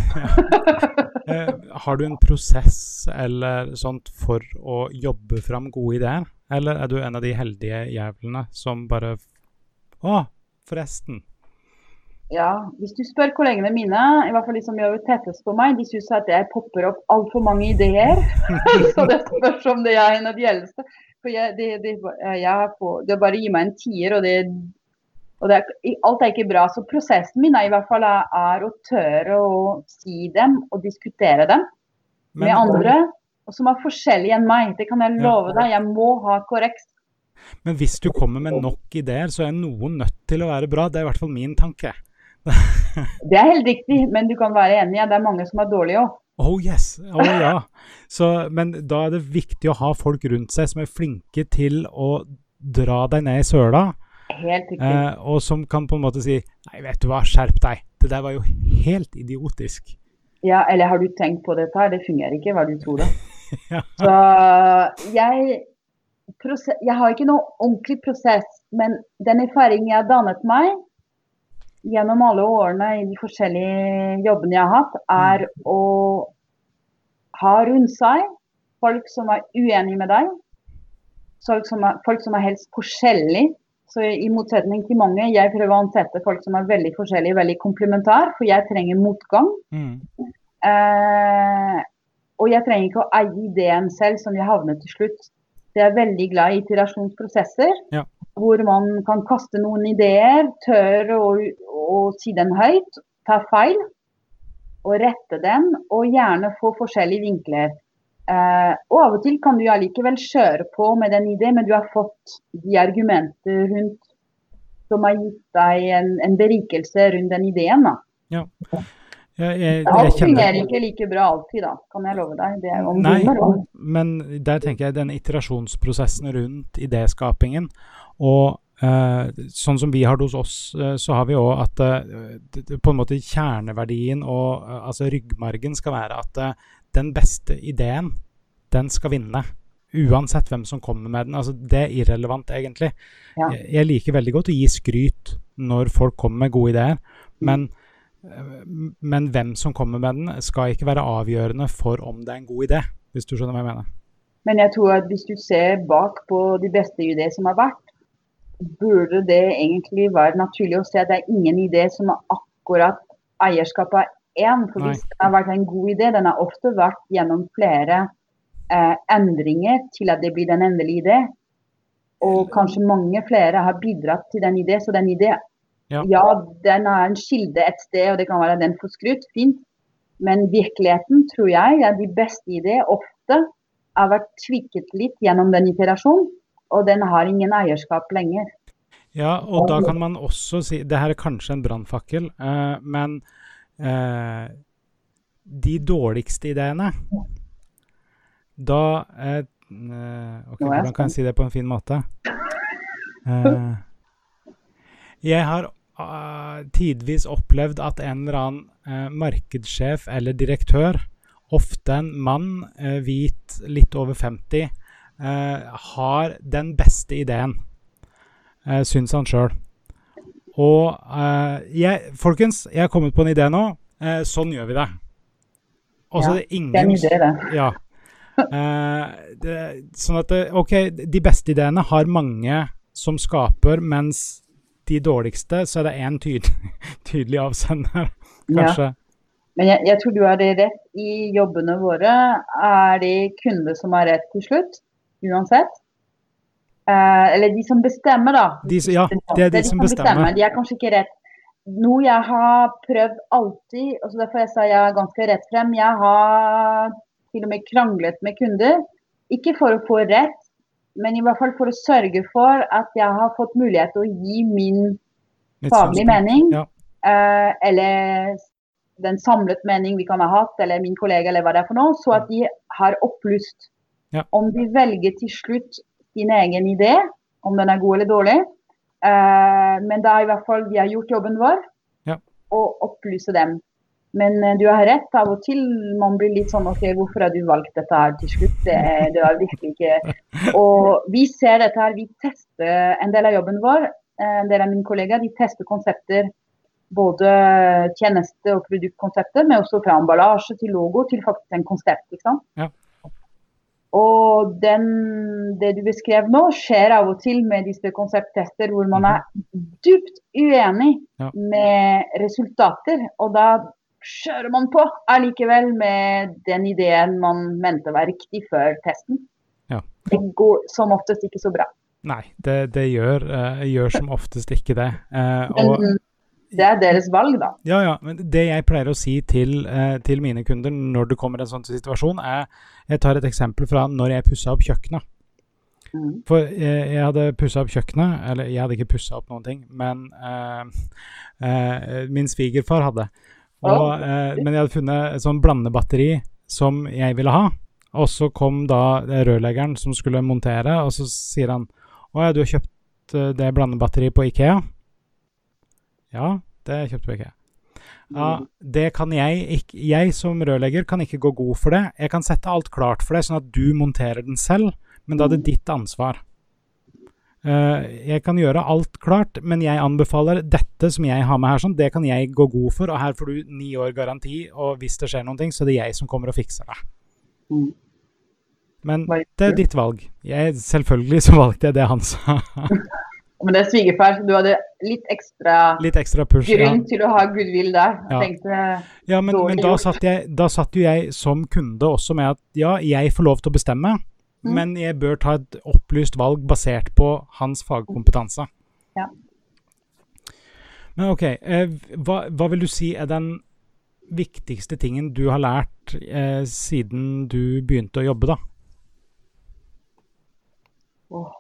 eh, har du en prosess eller sånt for å jobbe fram gode ideer? Eller er du en av de heldige jævlene som bare Å, forresten. Ja, hvis du spør kollegene mine, i hvert fall de som gjør tettest på meg, de syns at jeg popper opp altfor mange ideer. så det spørs om det er en av de eldste. For jeg, det, det, jeg får, det bare gir meg en tier, og det og er, alt er ikke bra. Så prosessen min er i hvert fall er, er å tørre å si dem og diskutere dem Men, med andre og som er forskjellige enn meg. Det kan jeg love deg. Jeg må ha korrekt. Men hvis du kommer med nok ideer, så er noen nødt til å være bra. Det er i hvert fall min tanke. det er helt riktig, men du kan være enig. Det er mange som er dårlige òg. Oh yes, oh ja. Så, men da er det viktig å ha folk rundt seg som er flinke til å dra deg ned i søla Helt riktig. Eh, og som kan på en måte si Nei, vet du hva, skjerp deg. Det der var jo helt idiotisk. Ja, eller har du tenkt på dette? her? Det fungerer ikke, hva du tror da. ja. Så jeg jeg har ikke noe ordentlig prosess, men den erfaringen jeg har dannet meg gjennom alle årene i de forskjellige jobbene jeg har hatt, er å ha rundt seg folk som er uenige med deg. Folk som er, folk som er helst forskjellige. Så i motsetning til mange, jeg prøver å ansette folk som er veldig forskjellige, veldig komplementar, for jeg trenger motgang. Mm. Eh, og jeg trenger ikke å eie ideen selv som jeg havnet til slutt. Så jeg er veldig glad i iterasjonsprosesser, Ja. hvor man kan kaste noen ideer, tør å, å si den høyt, ta feil, og rette den, og gjerne få forskjellige vinkler. Eh, og av og til kan du allikevel kjøre på med den ideen, men du har fått de argumenter rundt som har gitt deg en, en berikelse rundt den ideen. da. Jeg, jeg, jeg Alt fungerer ikke like bra alltid, da, kan jeg love deg. Det er om Nei, men der tenker jeg den iterasjonsprosessen rundt idéskapingen og eh, sånn som vi har det hos oss, eh, så har vi òg at det, det, på en måte kjerneverdien og altså ryggmargen skal være at den beste ideen, den skal vinne. Uansett hvem som kommer med den. Altså, det er irrelevant, egentlig. Ja. Jeg, liker veldig godt å gi skryt når folk kommer med gode ideer, men eh, men hvem som kommer med den, skal ikke være avgjørende for om det er en god idé, hvis du skjønner hva jeg mener. Men jeg tror at hvis du ser bak på de beste ideer som har vært, burde det egentlig være naturlig å se at det er ingen idé som er akkurat eierskapet av én. For hvis den har vært en god idé, den har ofte vært gjennom flere eh, endringer til at det blir den endelige idé. Og kanskje mange flere har bidratt til den idé. Så den idé, Ja. ja, den er en kilde et sted, og det kan være den får skryt, fint. Men virkeligheten tror jeg er de beste ideer ofte har vært tvikket litt gjennom den iterasjonen, og den har ingen eierskap lenger. Ja, og da kan man også si Det her er kanskje en brannfakkel, eh, men eh, de dårligste ideene Da eh, eh, Ok, hvordan kan jeg si det på en fin måte? Eh, jeg har uh, tidvis opplevd at en eller annen eh, markedssjef eller direktør, ofte en mann, hvit, litt over 50, eh, har den beste ideen uh, syns han sjøl. Og uh, jeg, folkens, jeg har kommet på en idé nå. Uh, sånn gjør vi det. Og så Ja, er det Det er en idé, det. Ja. Uh, det, sånn at det, OK, de beste ideene har mange som skaper, mens de dårligste, så er det én tydelig, tydelig avsender, Ja. kanskje. Men jeg, jeg tror du har det rett. I jobbene våre er det kunder som har rett til slutt, uansett. Eh, eller de som bestemmer, da. De, ja, det er de som bestemmer. De er kanskje ikke rett. Noe jeg har prøvd alltid, og så derfor jeg sa jeg er ganske rett frem. Jeg har til og med kranglet med kunder. Ikke for å få rett, men i hvert fall for å sørge for at jeg har fått mulighet til å gi min faglige faglig mening. Ja. eh, eller den samlet mening vi kan ha hatt, eller min kollega, eller hva det er for noe, så at de har opplyst. Ja. Om de velger til slutt sin egen idé, om den er god eller dårlig. Uh, men da i hvert fall vi har gjort jobben vår, Ja. og opplyse dem. Men eh, du har rett, av og til man blir litt sånn OK, hvorfor har du valgt dette her til slutt? Det, det var virkelig ikke Og vi ser dette her, vi tester en del av jobben vår. eh, En del av mine kollegaer de tester konsepter både tjeneste- og produktkonsepter, men også fra emballasje til logo til faktisk en konsept. ikke sant? Ja. Og den, det du beskrev nå, skjer av og til med disse konsepttester hvor man er dypt uenig. Ja. med resultater. Og da kjører man på allikevel med den ideen man mente var riktig før testen. Ja. Det går som oftest ikke så bra. Nei, det, det gjør, uh, gjør som oftest ikke det. Uh, og, det er deres valg, da. Ja, ja. Men det jeg pleier å si til, eh, til mine kunder når det kommer en sånn situasjon, er Jeg tar et eksempel fra når jeg pussa opp kjøkkenet. Mm. For jeg, jeg hadde pussa opp kjøkkenet, eller jeg hadde ikke pussa opp noen ting, men eh, eh, min svigerfar hadde. Og, eh, men jeg hadde funnet et sånn blandebatteri som jeg ville ha. Og så kom da rørleggeren som skulle montere, og så sier han Å ja, du har kjøpt eh, det blandebatteriet på Ikea? Ja, det kjøpte ikke. Ja, det kan jeg ikke Jeg som rørlegger kan ikke gå god for det. Jeg kan sette alt klart for deg, sånn at du monterer den selv, men da er det ditt ansvar. Eh, jeg kan gjøre alt klart, men jeg anbefaler dette som jeg har med her, sånn, det kan jeg gå god for, og her får du ni år garanti, og hvis det skjer noen ting, så er det jeg som kommer og fikser det. Mm. Men det er ditt valg. Jeg, selvfølgelig så valgte jeg det han sa. Men det er svigerfar, så du hadde litt ekstra Litt ekstra push. Ja, grunn til å ha goodwill der. Ja. Tenkte ja men, men da, satt jeg, da satt jo jeg som kunde også med at ja, jeg får lov til å bestemme, Mm. men jeg bør ta et opplyst valg basert på hans fagkompetanse. Ja. Men ok, eh, hva, hva vil du si er den viktigste tingen du har lært eh, siden du begynte å jobbe, da? åh.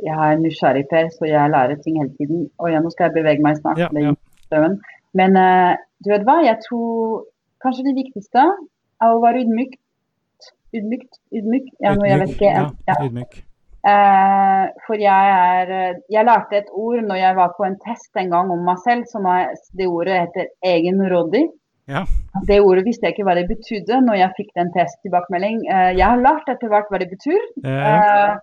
Eh, Jeg er nysgjerrig, Per, så jeg lærer ting hele tiden. Og ja, nå skal jeg bevege meg snart. Ja, ja. Men uh, du vet hva, jeg tror kanskje det viktigste er å være ydmyk. Ydmykt? Ydmyk? Ja, nå, jeg vet ikke. Ja, Ja. ydmyk. Uh, for jeg er eh, Jeg lærte et ord når jeg var på en test en gang om meg selv, som er det ordet heter egenrådig. Ja. Det ordet visste jeg ikke hva det betydde når jeg fikk den testtilbakemelding. Uh, jeg har lært etter hvert hva det betyr. Eh, Eh,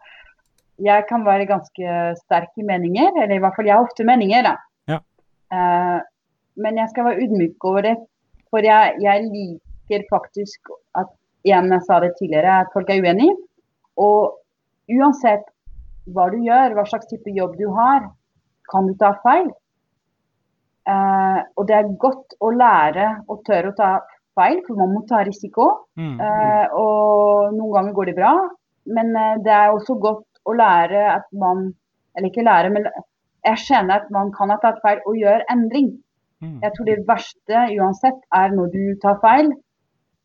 jeg kan være ganske sterk i meninger, eller i hvert fall jeg har ofte meninger, da. Ja. Uh, men jeg skal være ydmyk over det, for jeg, jeg liker faktisk at igjen, jeg sa det tidligere, at folk er uenige. Og uansett hva du gjør, hva slags type jobb du har, kan du ta feil. Uh, og det er godt å lære å tørre å ta feil, for man må ta risiko. mm, Uh, og noen ganger går det bra, men det er også godt å lære at man Eller ikke lære, men jeg kjenner at man kan ha tatt feil og gjør endring. mm. Jeg tror det verste uansett er når du tar feil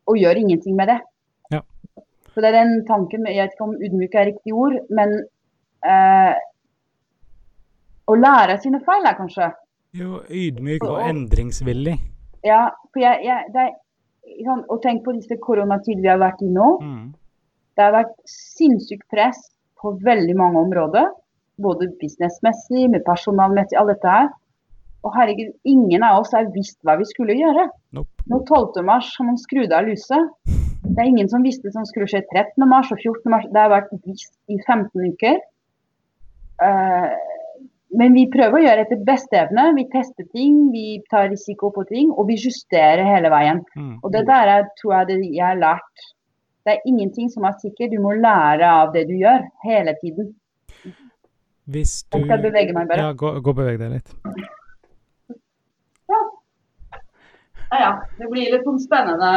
og gjør ingenting med det. Ja. Så det er den tanken Jeg vet ikke om ydmyk er riktig ord, men eh, å lære sine feil er kanskje Jo, ydmyk og Og- endringsvillig. Ja, for jeg, jeg, det er, sånn, Og tenk på disse koronatider vi har vært i nå. Mm. Det har vært sinnssykt press på veldig mange områder. Både businessmessig, med personalmessig, alt dette her. Og herregud, ingen av oss har visst hva vi skulle gjøre. Nope. Nå 12. mars har man skrudd av lyset. Det er ingen som visste som skulle skje 13. mars og 14. mars. Det har vært visst i 15 uker. Uh, men vi prøver å gjøre etter beste evne. Vi tester ting, vi tar risiko på ting, og vi justerer hele veien. Mm. Og det der er, tror jeg det jeg har lært. Det er ingenting som er sikkert. Du må lære av det du gjør, hele tiden. Hvis du Jeg skal bevege meg bare. Ja, gå, gå og beveg deg litt. Ja, ja. Det blir litt sånn spennende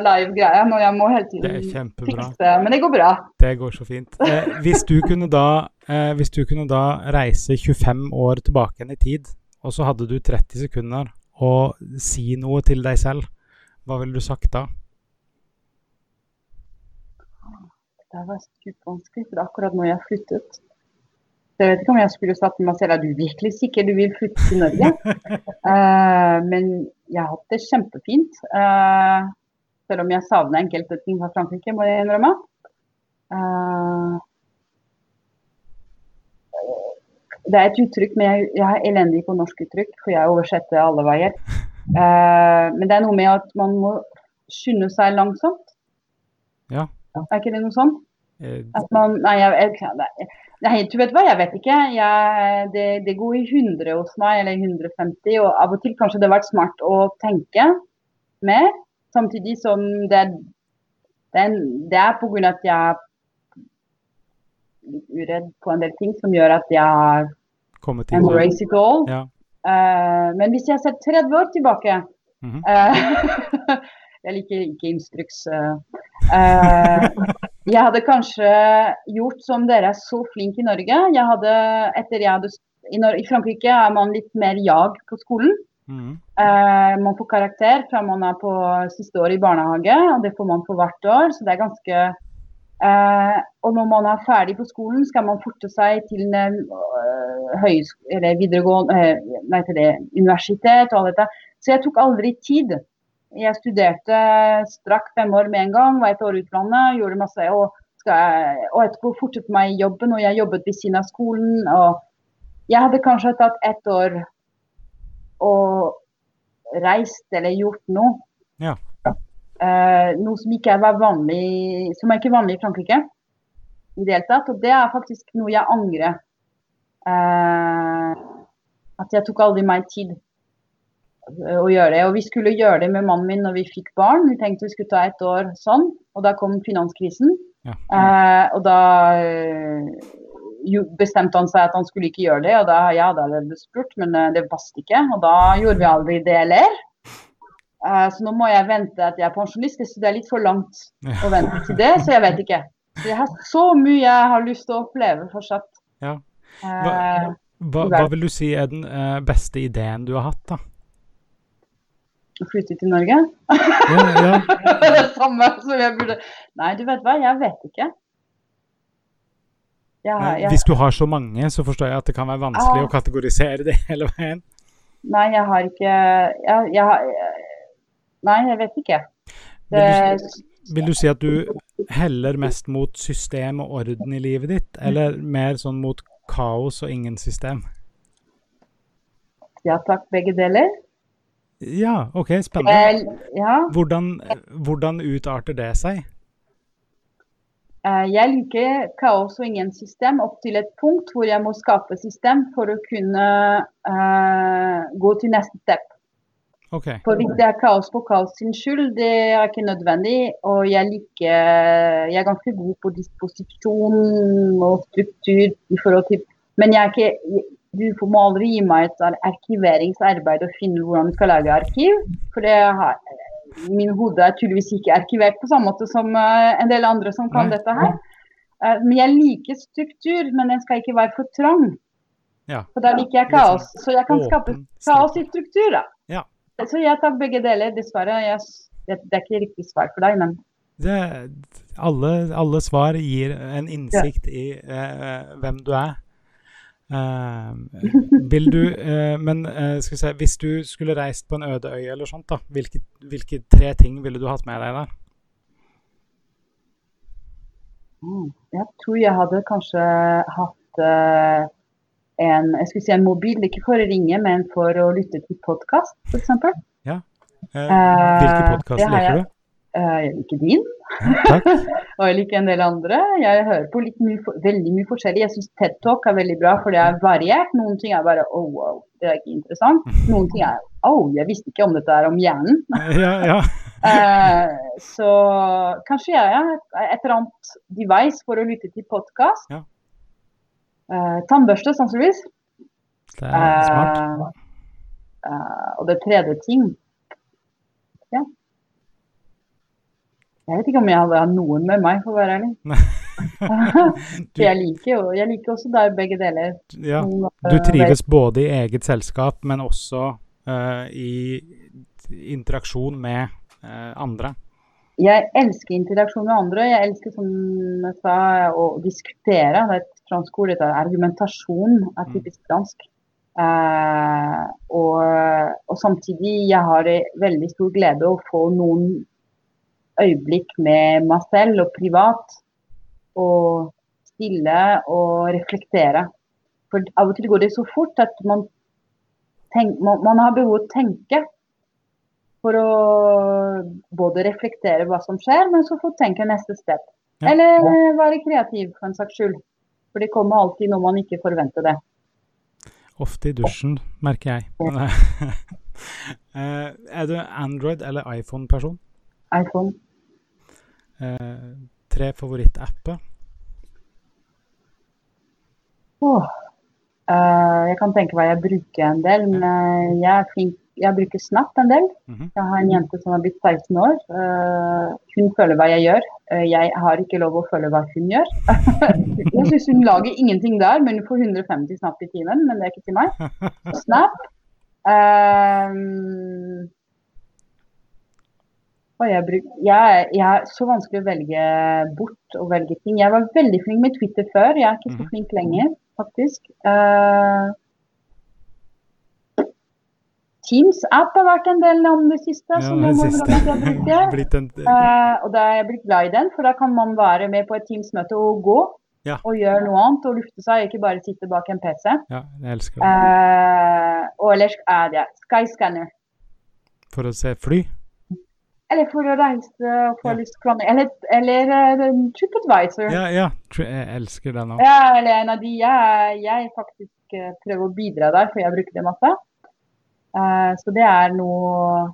live-greie når jeg må hele Det tiden fikse. Men det går bra. Det går så fint. Eh, hvis, du da, eh, hvis du kunne da reise 25 år tilbake igjen i tid, og så hadde du 30 sekunder å si noe til deg selv, hva ville du sagt da? Det var supervanskelig, for det er akkurat når jeg har flyttet. Så jeg vet ikke om jeg skulle sagt til meg selv er du virkelig sikker du vil flytte til Norge. uh, men jeg har hatt det kjempefint. Uh, selv om jeg savner enkelte ting fra Frankrike, må jeg innrømme. Uh, det er et uttrykk, men jeg, jeg er elendig på norsk uttrykk, for jeg oversetter alle veier. Men det er noe med at man må skynde seg langsomt. Ja. Er ikke det noe sånn? At man, nei, jeg, jeg, nei, du vet hva, jeg vet ikke. Jeg, det, det går i 100 hos meg, eller 150. Og av og til kanskje det har vært smart å tenke mer. Samtidig som det, det, det er av at jeg er litt uredd på en del ting som gjør at jeg har Komme til embrace it all. Ja. Uh, men hvis jeg ser 30 år tilbake Mhm. eh, Jeg liker ikke instruks. eh. Eh, jeg hadde kanskje gjort som dere er så flinke i Norge. Jeg hadde, etter jeg hadde, i, I Frankrike er man litt mer jag på skolen. Mm. Uh, man får karakter fra man er på siste år i barnehage, og det får man for hvert år. Så det er ganske uh, Og når man er ferdig på skolen, skal man forte seg til en uh, høys- eller videregående Nei, til det universitet og alt dette. Så jeg tok aldri tid. Jeg studerte strakk fem år med en gang, var et år i utlandet, gjorde masse. Og, jeg, og etterpå fortsatte meg i jobben, og jeg jobbet ved siden av skolen. og jeg hadde kanskje tatt ett år og reist eller gjort noe. Ja. Uh, noe som ikke var vanlig, som er ikke vanlig i Frankrike i det hele tatt. Og det er faktisk noe jeg angrer. Uh, at jeg tok aldri meg tid å gjøre det. Og vi skulle gjøre det med mannen min når vi fikk barn. Vi tenkte vi skulle ta et år sånn, og da kom finanskrisen. Ja. Eh, og da eh, bestemte han seg at han skulle ikke gjøre det, og da ja, da hadde jeg spurt, men eh, det passet ikke. Og da gjorde vi aldri det heller. Eh, så nå må jeg vente at jeg er pensjonist. så det er litt for langt å vente til det, så jeg vet ikke. Jeg har så mye jeg har lyst til å oppleve fortsatt. Ja. Eh, Hva, hva, hva vil du si er den eh, beste ideen du har hatt, da? Å flytte til Norge. Ja, ja. det samme som jeg burde Nei, du vet hva, jeg vet ikke. Jeg, jeg, Hvis du har så mange, så forstår jeg at det kan være vanskelig Ah. å kategorisere det hele veien. nei, jeg har ikke jeg, jeg, Nei, jeg vet ikke. Vil du, vil du si at du heller mest mot system og orden i livet ditt, eller mer sånn mot kaos og ingen system? ja takk, begge deler. Ja, OK, spennende. Ja. Hvordan, hvordan utarter det seg? Eh, Jeg liker kaos og ingen system opp til et punkt hvor jeg må skape system for å kunne uh, gå til neste step. Okay. For hvis det er kaos for kaos sin skyld, det er ikke nødvendig. Og jeg liker Jeg er ganske god på disposisjon og struktur i forhold til Men jeg er ikke Du må aldri gi meg et sånn arkiveringsarbeid og finne hvordan du skal lage arkiv. For det har Min hode er tydeligvis ikke arkivert på samme måte som eh, en del andre som kan Nei. dette her. Eh, Men jeg liker struktur, men den skal ikke være for trang. Ja. For da liker jeg kaos. Så jeg kan skape kaos i struktur, da. Ja. Så jeg tar begge deler, dessverre. Jeg, det, det er ikke riktig svar for deg, men Det, alle, alle svar gir en innsikt i eh, hvem du er. Eh, vil du eh, Men eh, skal vi se Hvis du skulle reist på en øde øy eller sånt, da, hvilke, hvilke tre ting ville du hatt med deg der? mm, jeg tror jeg hadde kanskje hatt uh, en jeg skulle si en mobil, ikke for å ringe, men for å lytte til podkast, f.eks. Eh, hvilke podkast uh, liker du? Eh, jeg liker din, og jeg liker en del andre. Jeg hører på mye, veldig mye forskjellig. Jeg syns TED Talk er veldig bra, for det er variert. Noen ting er bare oh, wow, det er ikke interessant. Noen ting er oh, jeg visste ikke om dette er om hjernen. Ja, ja. Eh, så kanskje jeg er et eller annet device for å lytte til podkast. Ja. Uh, tannbørste, sannsynligvis. Det er smart. Uh, og det tredje ting ja. Jeg vet ikke om jeg hadde hatt noen med meg, for å være ærlig. Du, jeg liker, jo- jeg liker også der begge deler. ja, du trives både i eget selskap, men også uh, i interaksjon med uh, andre. Jeg elsker interaksjon med andre. Jeg elsker som jeg sa, å diskutere. Det er et fransk ord. Dette argumentasjon er Mm. typisk fransk. Uh, og, og samtidig jeg har veldig stor glede å få noen øyeblikk med meg selv og privat. Og stille og reflektere. For av og til går det så fort at man, tenk, man, man har behov å tenke for å både reflektere hva som skjer, men så få tenke neste sted. Eller eh, være kreativ, for en saks skyld. For det kommer alltid når man ikke forventer det. Ofte i dusjen, merker jeg. Eh, er du Android- eller iPhone-person? iPhone. Eh, tre favorittapper? Oh. Uh, jeg kan tenke meg jeg bruker en del, men uh, jeg flink jeg bruker Snap en del. Mhm. Jeg har en jente som har blitt 16 år. Uh, hun føler hva jeg gjør. Jeg har ikke lov å føle hva hun gjør. jeg syns hun lager ingenting der, men hun får 150 Snap i timen. Men det er ikke til meg. Snap. Jeg, bruk, jeg, jeg er så vanskelig å velge bort og velge ting. Jeg var veldig flink med Twitter før. Jeg er ikke så Mhm. flink lenger, faktisk. Uh, Teams-app har vært en del om det siste. Ja, det siste. en, Uh, og da er jeg blitt glad i den, for da kan man være med på et Teams-møte og gå. Ja. Og gjøre noe annet og lufte seg, ikke bare sitte bak en PC. ja, jeg elsker det. Uh, og ellers er det Skyscanner. For å se fly? Eller for å reise og få Ja. lyst til å planlegge. Eller, eller uh, TripAdvisor. Ja, ja. Jeg elsker den òg. Ja, eller en av de jeg, jeg faktisk eh, prøver å bidra der, for jeg bruker det masse. Uh, så det er noe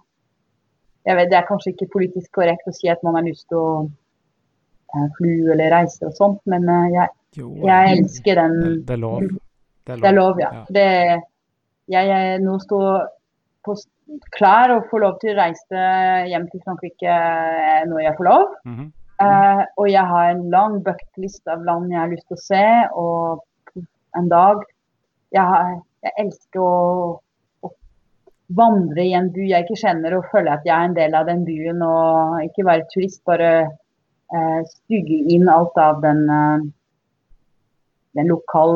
jeg vet, Det er kanskje ikke politisk korrekt å si at man har lyst til å fly eller reise og sånt, men jeg, Jo, jeg elsker den det, det er lov. Det er Det er lov, ja. Ja. Det, jeg, jeg nå står på, klar og få lov til å reise hjem til Frankrike eh, når jeg får lov. Mm -hmm. Uh, og jeg har en lang bucketlist av land jeg har lyst til å se, og en dag Jeg, har, jeg elsker å, å vandre i en by jeg ikke kjenner, og føle at jeg er en del av den byen, og ikke være turist, bare uh, stygge inn alt av den uh, den lokal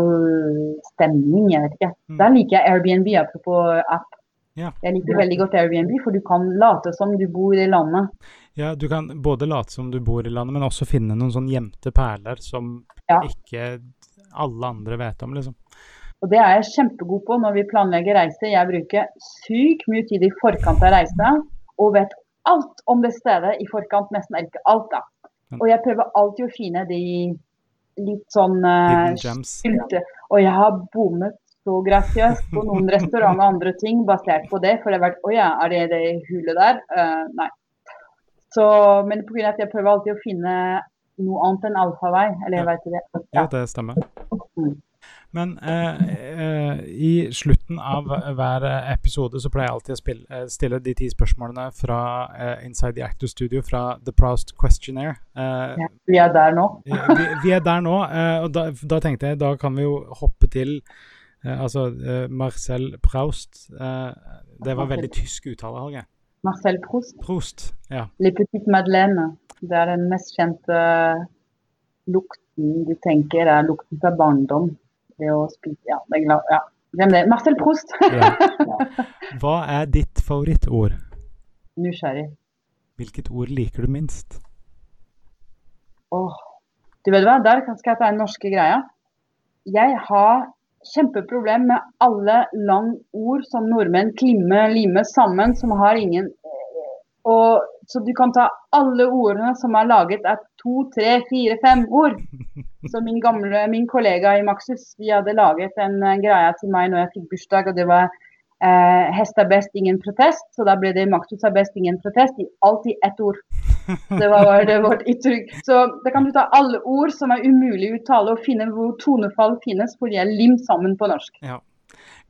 stemning, jeg vet ikke. Mm. Da liker jeg Airbnb, apropos app. Ja. Jeg liker veldig godt Airbnb, for du kan late som du bor i landet. Ja, du kan både late som du bor i landet, men også finne noen sånn gjemte perler som Ja. ikke alle andre vet om, liksom. Og det er jeg kjempegod på når vi planlegger reise. Jeg bruker sykt mye tid i forkant av reisa, og vet alt om det stedet i forkant. Nesten ikke alt, da. Og jeg prøver alltid å finne de litt sånn uh. Og jeg har bommet så grasiøst på noen restauranter og andre ting basert på det. For det har vært Å ja, er det det hullet der? Uh, nei. Så, men pga. at jeg prøver alltid å finne noe annet enn alfavei. Eller jeg Ja. ikke. Ja, det stemmer. Mm. Men eh, eh, i slutten av hver episode så pleier jeg alltid å spille, eh, stille de ti spørsmålene fra eh, Inside the Actor Studio fra The Proust Questionnaire. Eh, Ja, vi er der nå. vi, vi er der nå, og da, da tenkte jeg da kan vi jo hoppe til altså eh, Marcel Proust. Eh, det var veldig tysk uttale, Helge. Marcel Proust. Proust. Ja. Les Petites Madeleine. Det er den mest kjente lukten du tenker er lukten fra barndom. Det å spise Ja, det er glad, ja. Glem det. Marcel Proust. ja. Hva er ditt favorittord? Nysgjerrig. Hvilket ord liker du minst? Åh. Du vet hva, der skal jeg ta en norske greia. Jeg har kjempeproblem med alle lang ord som nordmenn klimmer, limer sammen, som har ingen eh, og, Så du kan ta alle ordene som er laget av to, tre, fire, fem ord. Så min gamle, min kollega i Maxus, vi hadde laget en greie til meg når jeg fikk bursdag, og det var eh, hest er best, ingen protest. Så da ble det Maxus er best, ingen protest. I alltid ett ord. Det var det vårt uttrykk. Så da kan du ta alle ord som er umulig å uttale, og finne hvor tonefall finnes, for de er limt sammen på norsk. Ja.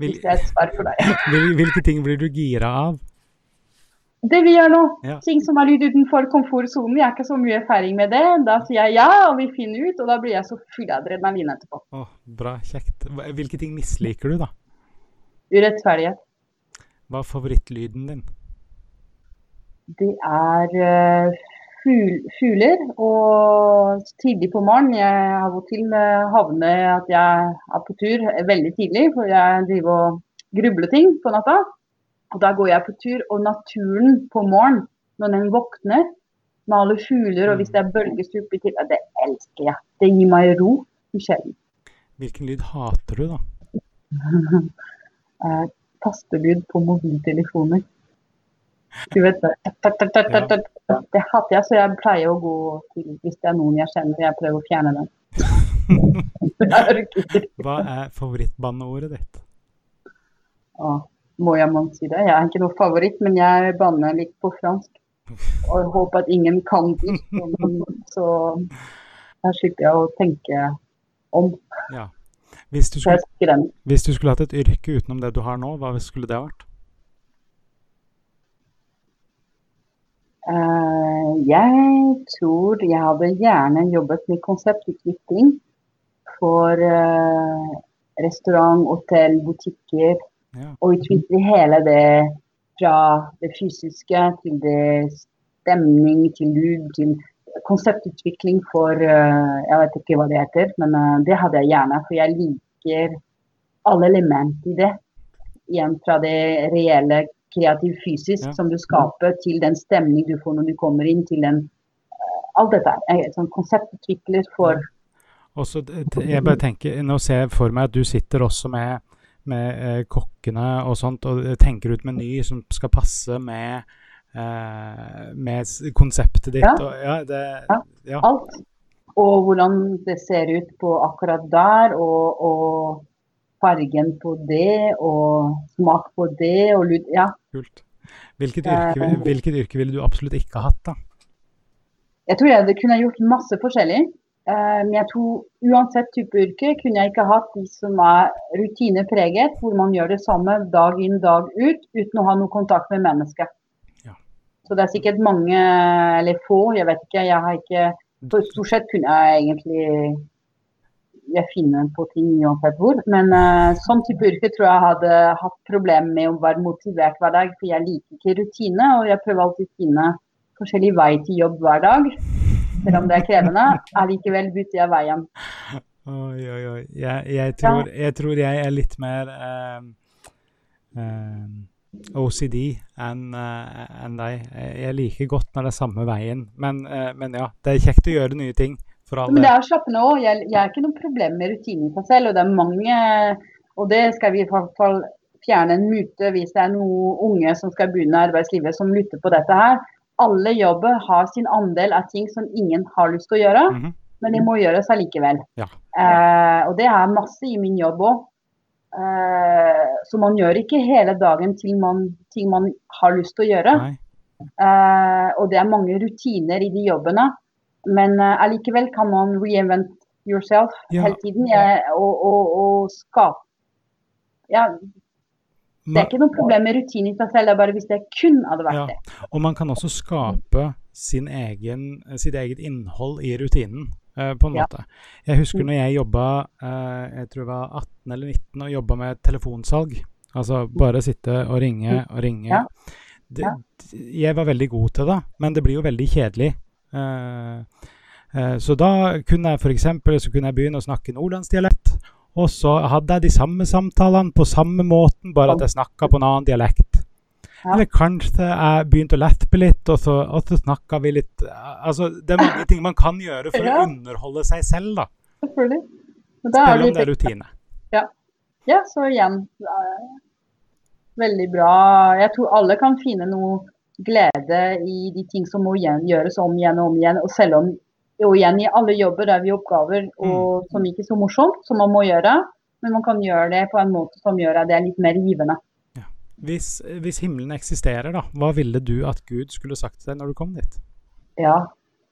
Vil, Hvis det er et svar for deg. hvil, hvilke ting blir du gira av? Det vi gjør nå, Ja. ting som er litt utenfor komfortsonen, jeg er ikke så mye erfaring med det. Da sier jeg ja, og vi finner ut, og da blir jeg så full av adrenalin etterpå. Oh, bra, kjekt. Hvilke ting misliker du, da? Urettferdighet. Hva er favorittlyden din? Det er eh, fugler, og tidlig på morgenen. Jeg av og til eh, havner at jeg er på tur veldig tidlig, for jeg driver og grubler ting på natta. Og da går jeg på tur, og naturen på morgenen, når den våkner med alle fugler, og hvis det er bølgestup i tillegg, det elsker jeg. Det gir meg ro i sjelen. Hvilken lyd hater du, da? Eh, tastelyd på mobiltelefoner. Du vet det. Det hater jeg, så jeg pleier å gå til Hvis det er noen jeg kjenner, jeg prøver å fjerne den. Hva er favorittbanneordet ditt? Å, Må jeg man si det? Jeg er ikke noe favoritt, men jeg banner litt på fransk. Og håper at ingen kan det. Så her slipper jeg å tenke om. Ja. Hvis du, skulle, hvis du skulle hatt et yrke utenom det du har nå, hva skulle det vært? Jeg tror jeg hadde gjerne jobbet med konseptutvikling for eh, restaurant, hotell, butikker. Ja. Og utvikle hele det fra det fysiske til det stemning, til lyd, til konseptutvikling for eh, Jeg vet ikke hva det heter, men eh, det hadde jeg gjerne. For jeg liker alle elementer i det. Igjen fra det reelle kreativ fysisk Ja. som du skaper, til den stemning du får når du kommer inn, til den Alt dette. et er sånn konseptutvikler for Også, jeg bare tenker, Nå ser jeg for meg at du sitter også med, med eh, kokkene og sånt, og tenker ut meny som skal passe med eh, med konseptet ditt. Ja. Og, ja, det, ja. ja. Alt. Og hvordan det ser ut på akkurat der, og, og fargen på det, og smak på det, og lyd Ja. Kult. Hvilket yrke, hvilket yrke ville du absolutt ikke ha hatt, da? Jeg tror jeg kunne gjort masse forskjellig. Men jeg tror uansett type yrke kunne jeg ikke hatt de som er rutinepreget, hvor man gjør det samme dag inn dag ut uten å ha noe kontakt med mennesket. Ja. Så det er sikkert mange, eller få, jeg vet ikke. Jeg har ikke Stort sett kunne jeg egentlig jeg finne på ting uansett hvor. Men uh, sånn type yrke tror jeg hadde hatt problemer med å være motivert hver dag. For jeg liker ikke rutine, og jeg prøver alltid å finne forskjellig vei til jobb hver dag. Selv om det er krevende, allikevel bytter jeg veien. Oi, oi, oi. Jeg, jeg, tror, jeg tror, jeg er litt mer uh, uh, OCD enn en deg. Jeg liker godt når det er samme veien. Men, men ja, det er kjekt å gjøre nye ting. Men det er slappende òg. Jeg, jeg har ikke noe problem med rutinen i seg selv. Og det er mange, og det skal vi i hvert fall fjerne en mute hvis det er noen unge som skal begynne i arbeidslivet som lytter på dette her. Alle jobber har sin andel av ting som ingen har lyst til å gjøre, Mm -hmm. men de må gjøres allikevel. Ja. Eh, og det er masse i min jobb òg. Eh, så man gjør ikke hele dagen til man, ting man har lyst til å gjøre. Eh, og det er mange rutiner i de jobbene. Men uh, allikevel kan man reinvent yourself Ja. hele tiden jeg, og, og, og skape ja, Det er ikke noe problem med rutine i seg selv, det er bare hvis det kun hadde vært Ja. det. Og man kan også skape sin egen, sitt eget innhold i rutinen, eh, på en Ja. måte. Jeg husker når jeg jobba, eh, jeg tror jeg var 18 eller 19, og jobba med telefonsalg. Altså bare sitte og ringe og ringe. Ja. Det, Jeg var veldig god til det, men det blir jo veldig kjedelig. Eh, eh, så da kunne jeg f.eks. så kunne jeg begynne å snakke nordlandsdialekt. Og så hadde jeg de samme samtalene på samme måten, bare at jeg snakka på en annen dialekt. Ja. Eller kanskje jeg begynte å lespe litt, og så, og så snakka vi litt Altså, det er mange ting man kan gjøre for Ja. å underholde seg selv, da. Selvfølgelig. Selv om det er rutine. Ja, så igjen Veldig bra. Jeg tror alle kan finne noe glede i de ting som må igjen, gjøres om igjen og om igjen. Og selv om og igjen i alle jobber der vi har oppgaver og, som ikke er så morsomt, som man må gjøre, men man kan gjøre det på en måte som gjør at det er litt mer givende. Hvis, hvis himmelen eksisterer, da, hva ville du at Gud skulle sagt til deg når du kom dit? Ja,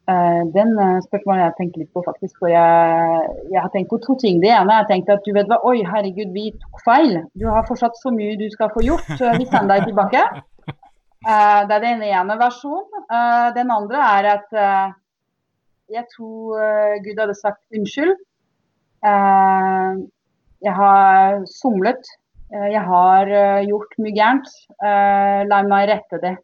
eh, den eh, spørsmålet jeg tenker litt på faktisk. For jeg, jeg har tenkt på to ting. Det ene er at du vet hva, oi herregud, vi tok feil. Du har fortsatt så mye du skal få gjort. Vi sender deg tilbake. Eh, det er den ene versjonen. Eh, den andre er at eh, jeg tror Gud hadde sagt unnskyld. Jeg har somlet. Jeg har gjort mye gærent. La meg rette det.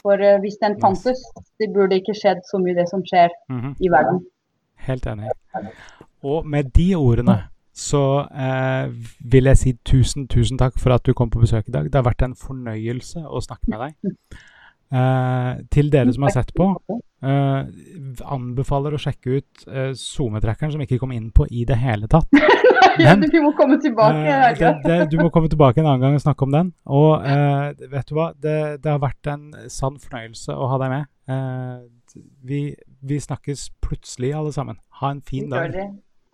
For hvis den fantes, det burde ikke skjedd så mye det som skjer Mhm. i verden. Helt enig. Og med de ordene så eh, vil jeg si tusen, tusen takk for at du kom på besøk i dag. Det har vært en fornøyelse å snakke med deg. Eh, til dere som har sett på, eh, anbefaler å sjekke ut eh, SoMe-trackeren, som ikke kom inn på i det hele tatt. Men- vi må komme tilbake. Eh, det, det, du må komme tilbake en annen gang og snakke om den. Og eh, vet du hva, det, det har vært en sann fornøyelse å ha deg med. Eh, vi, vi snakkes plutselig, alle sammen. Ha en fin dag.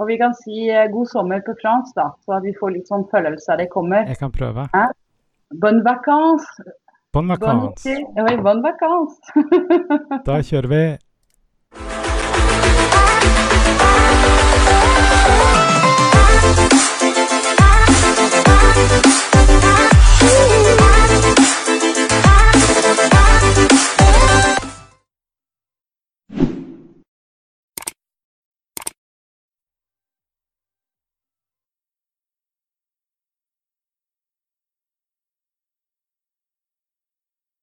Og vi kan si eh, god sommer på fransk, da, så at vi får litt sånn følelse av det kommer. Jeg kan prøve. Bonne vacances! Bon Bonne, vacances. oui, bonne vacances! Da kjører vi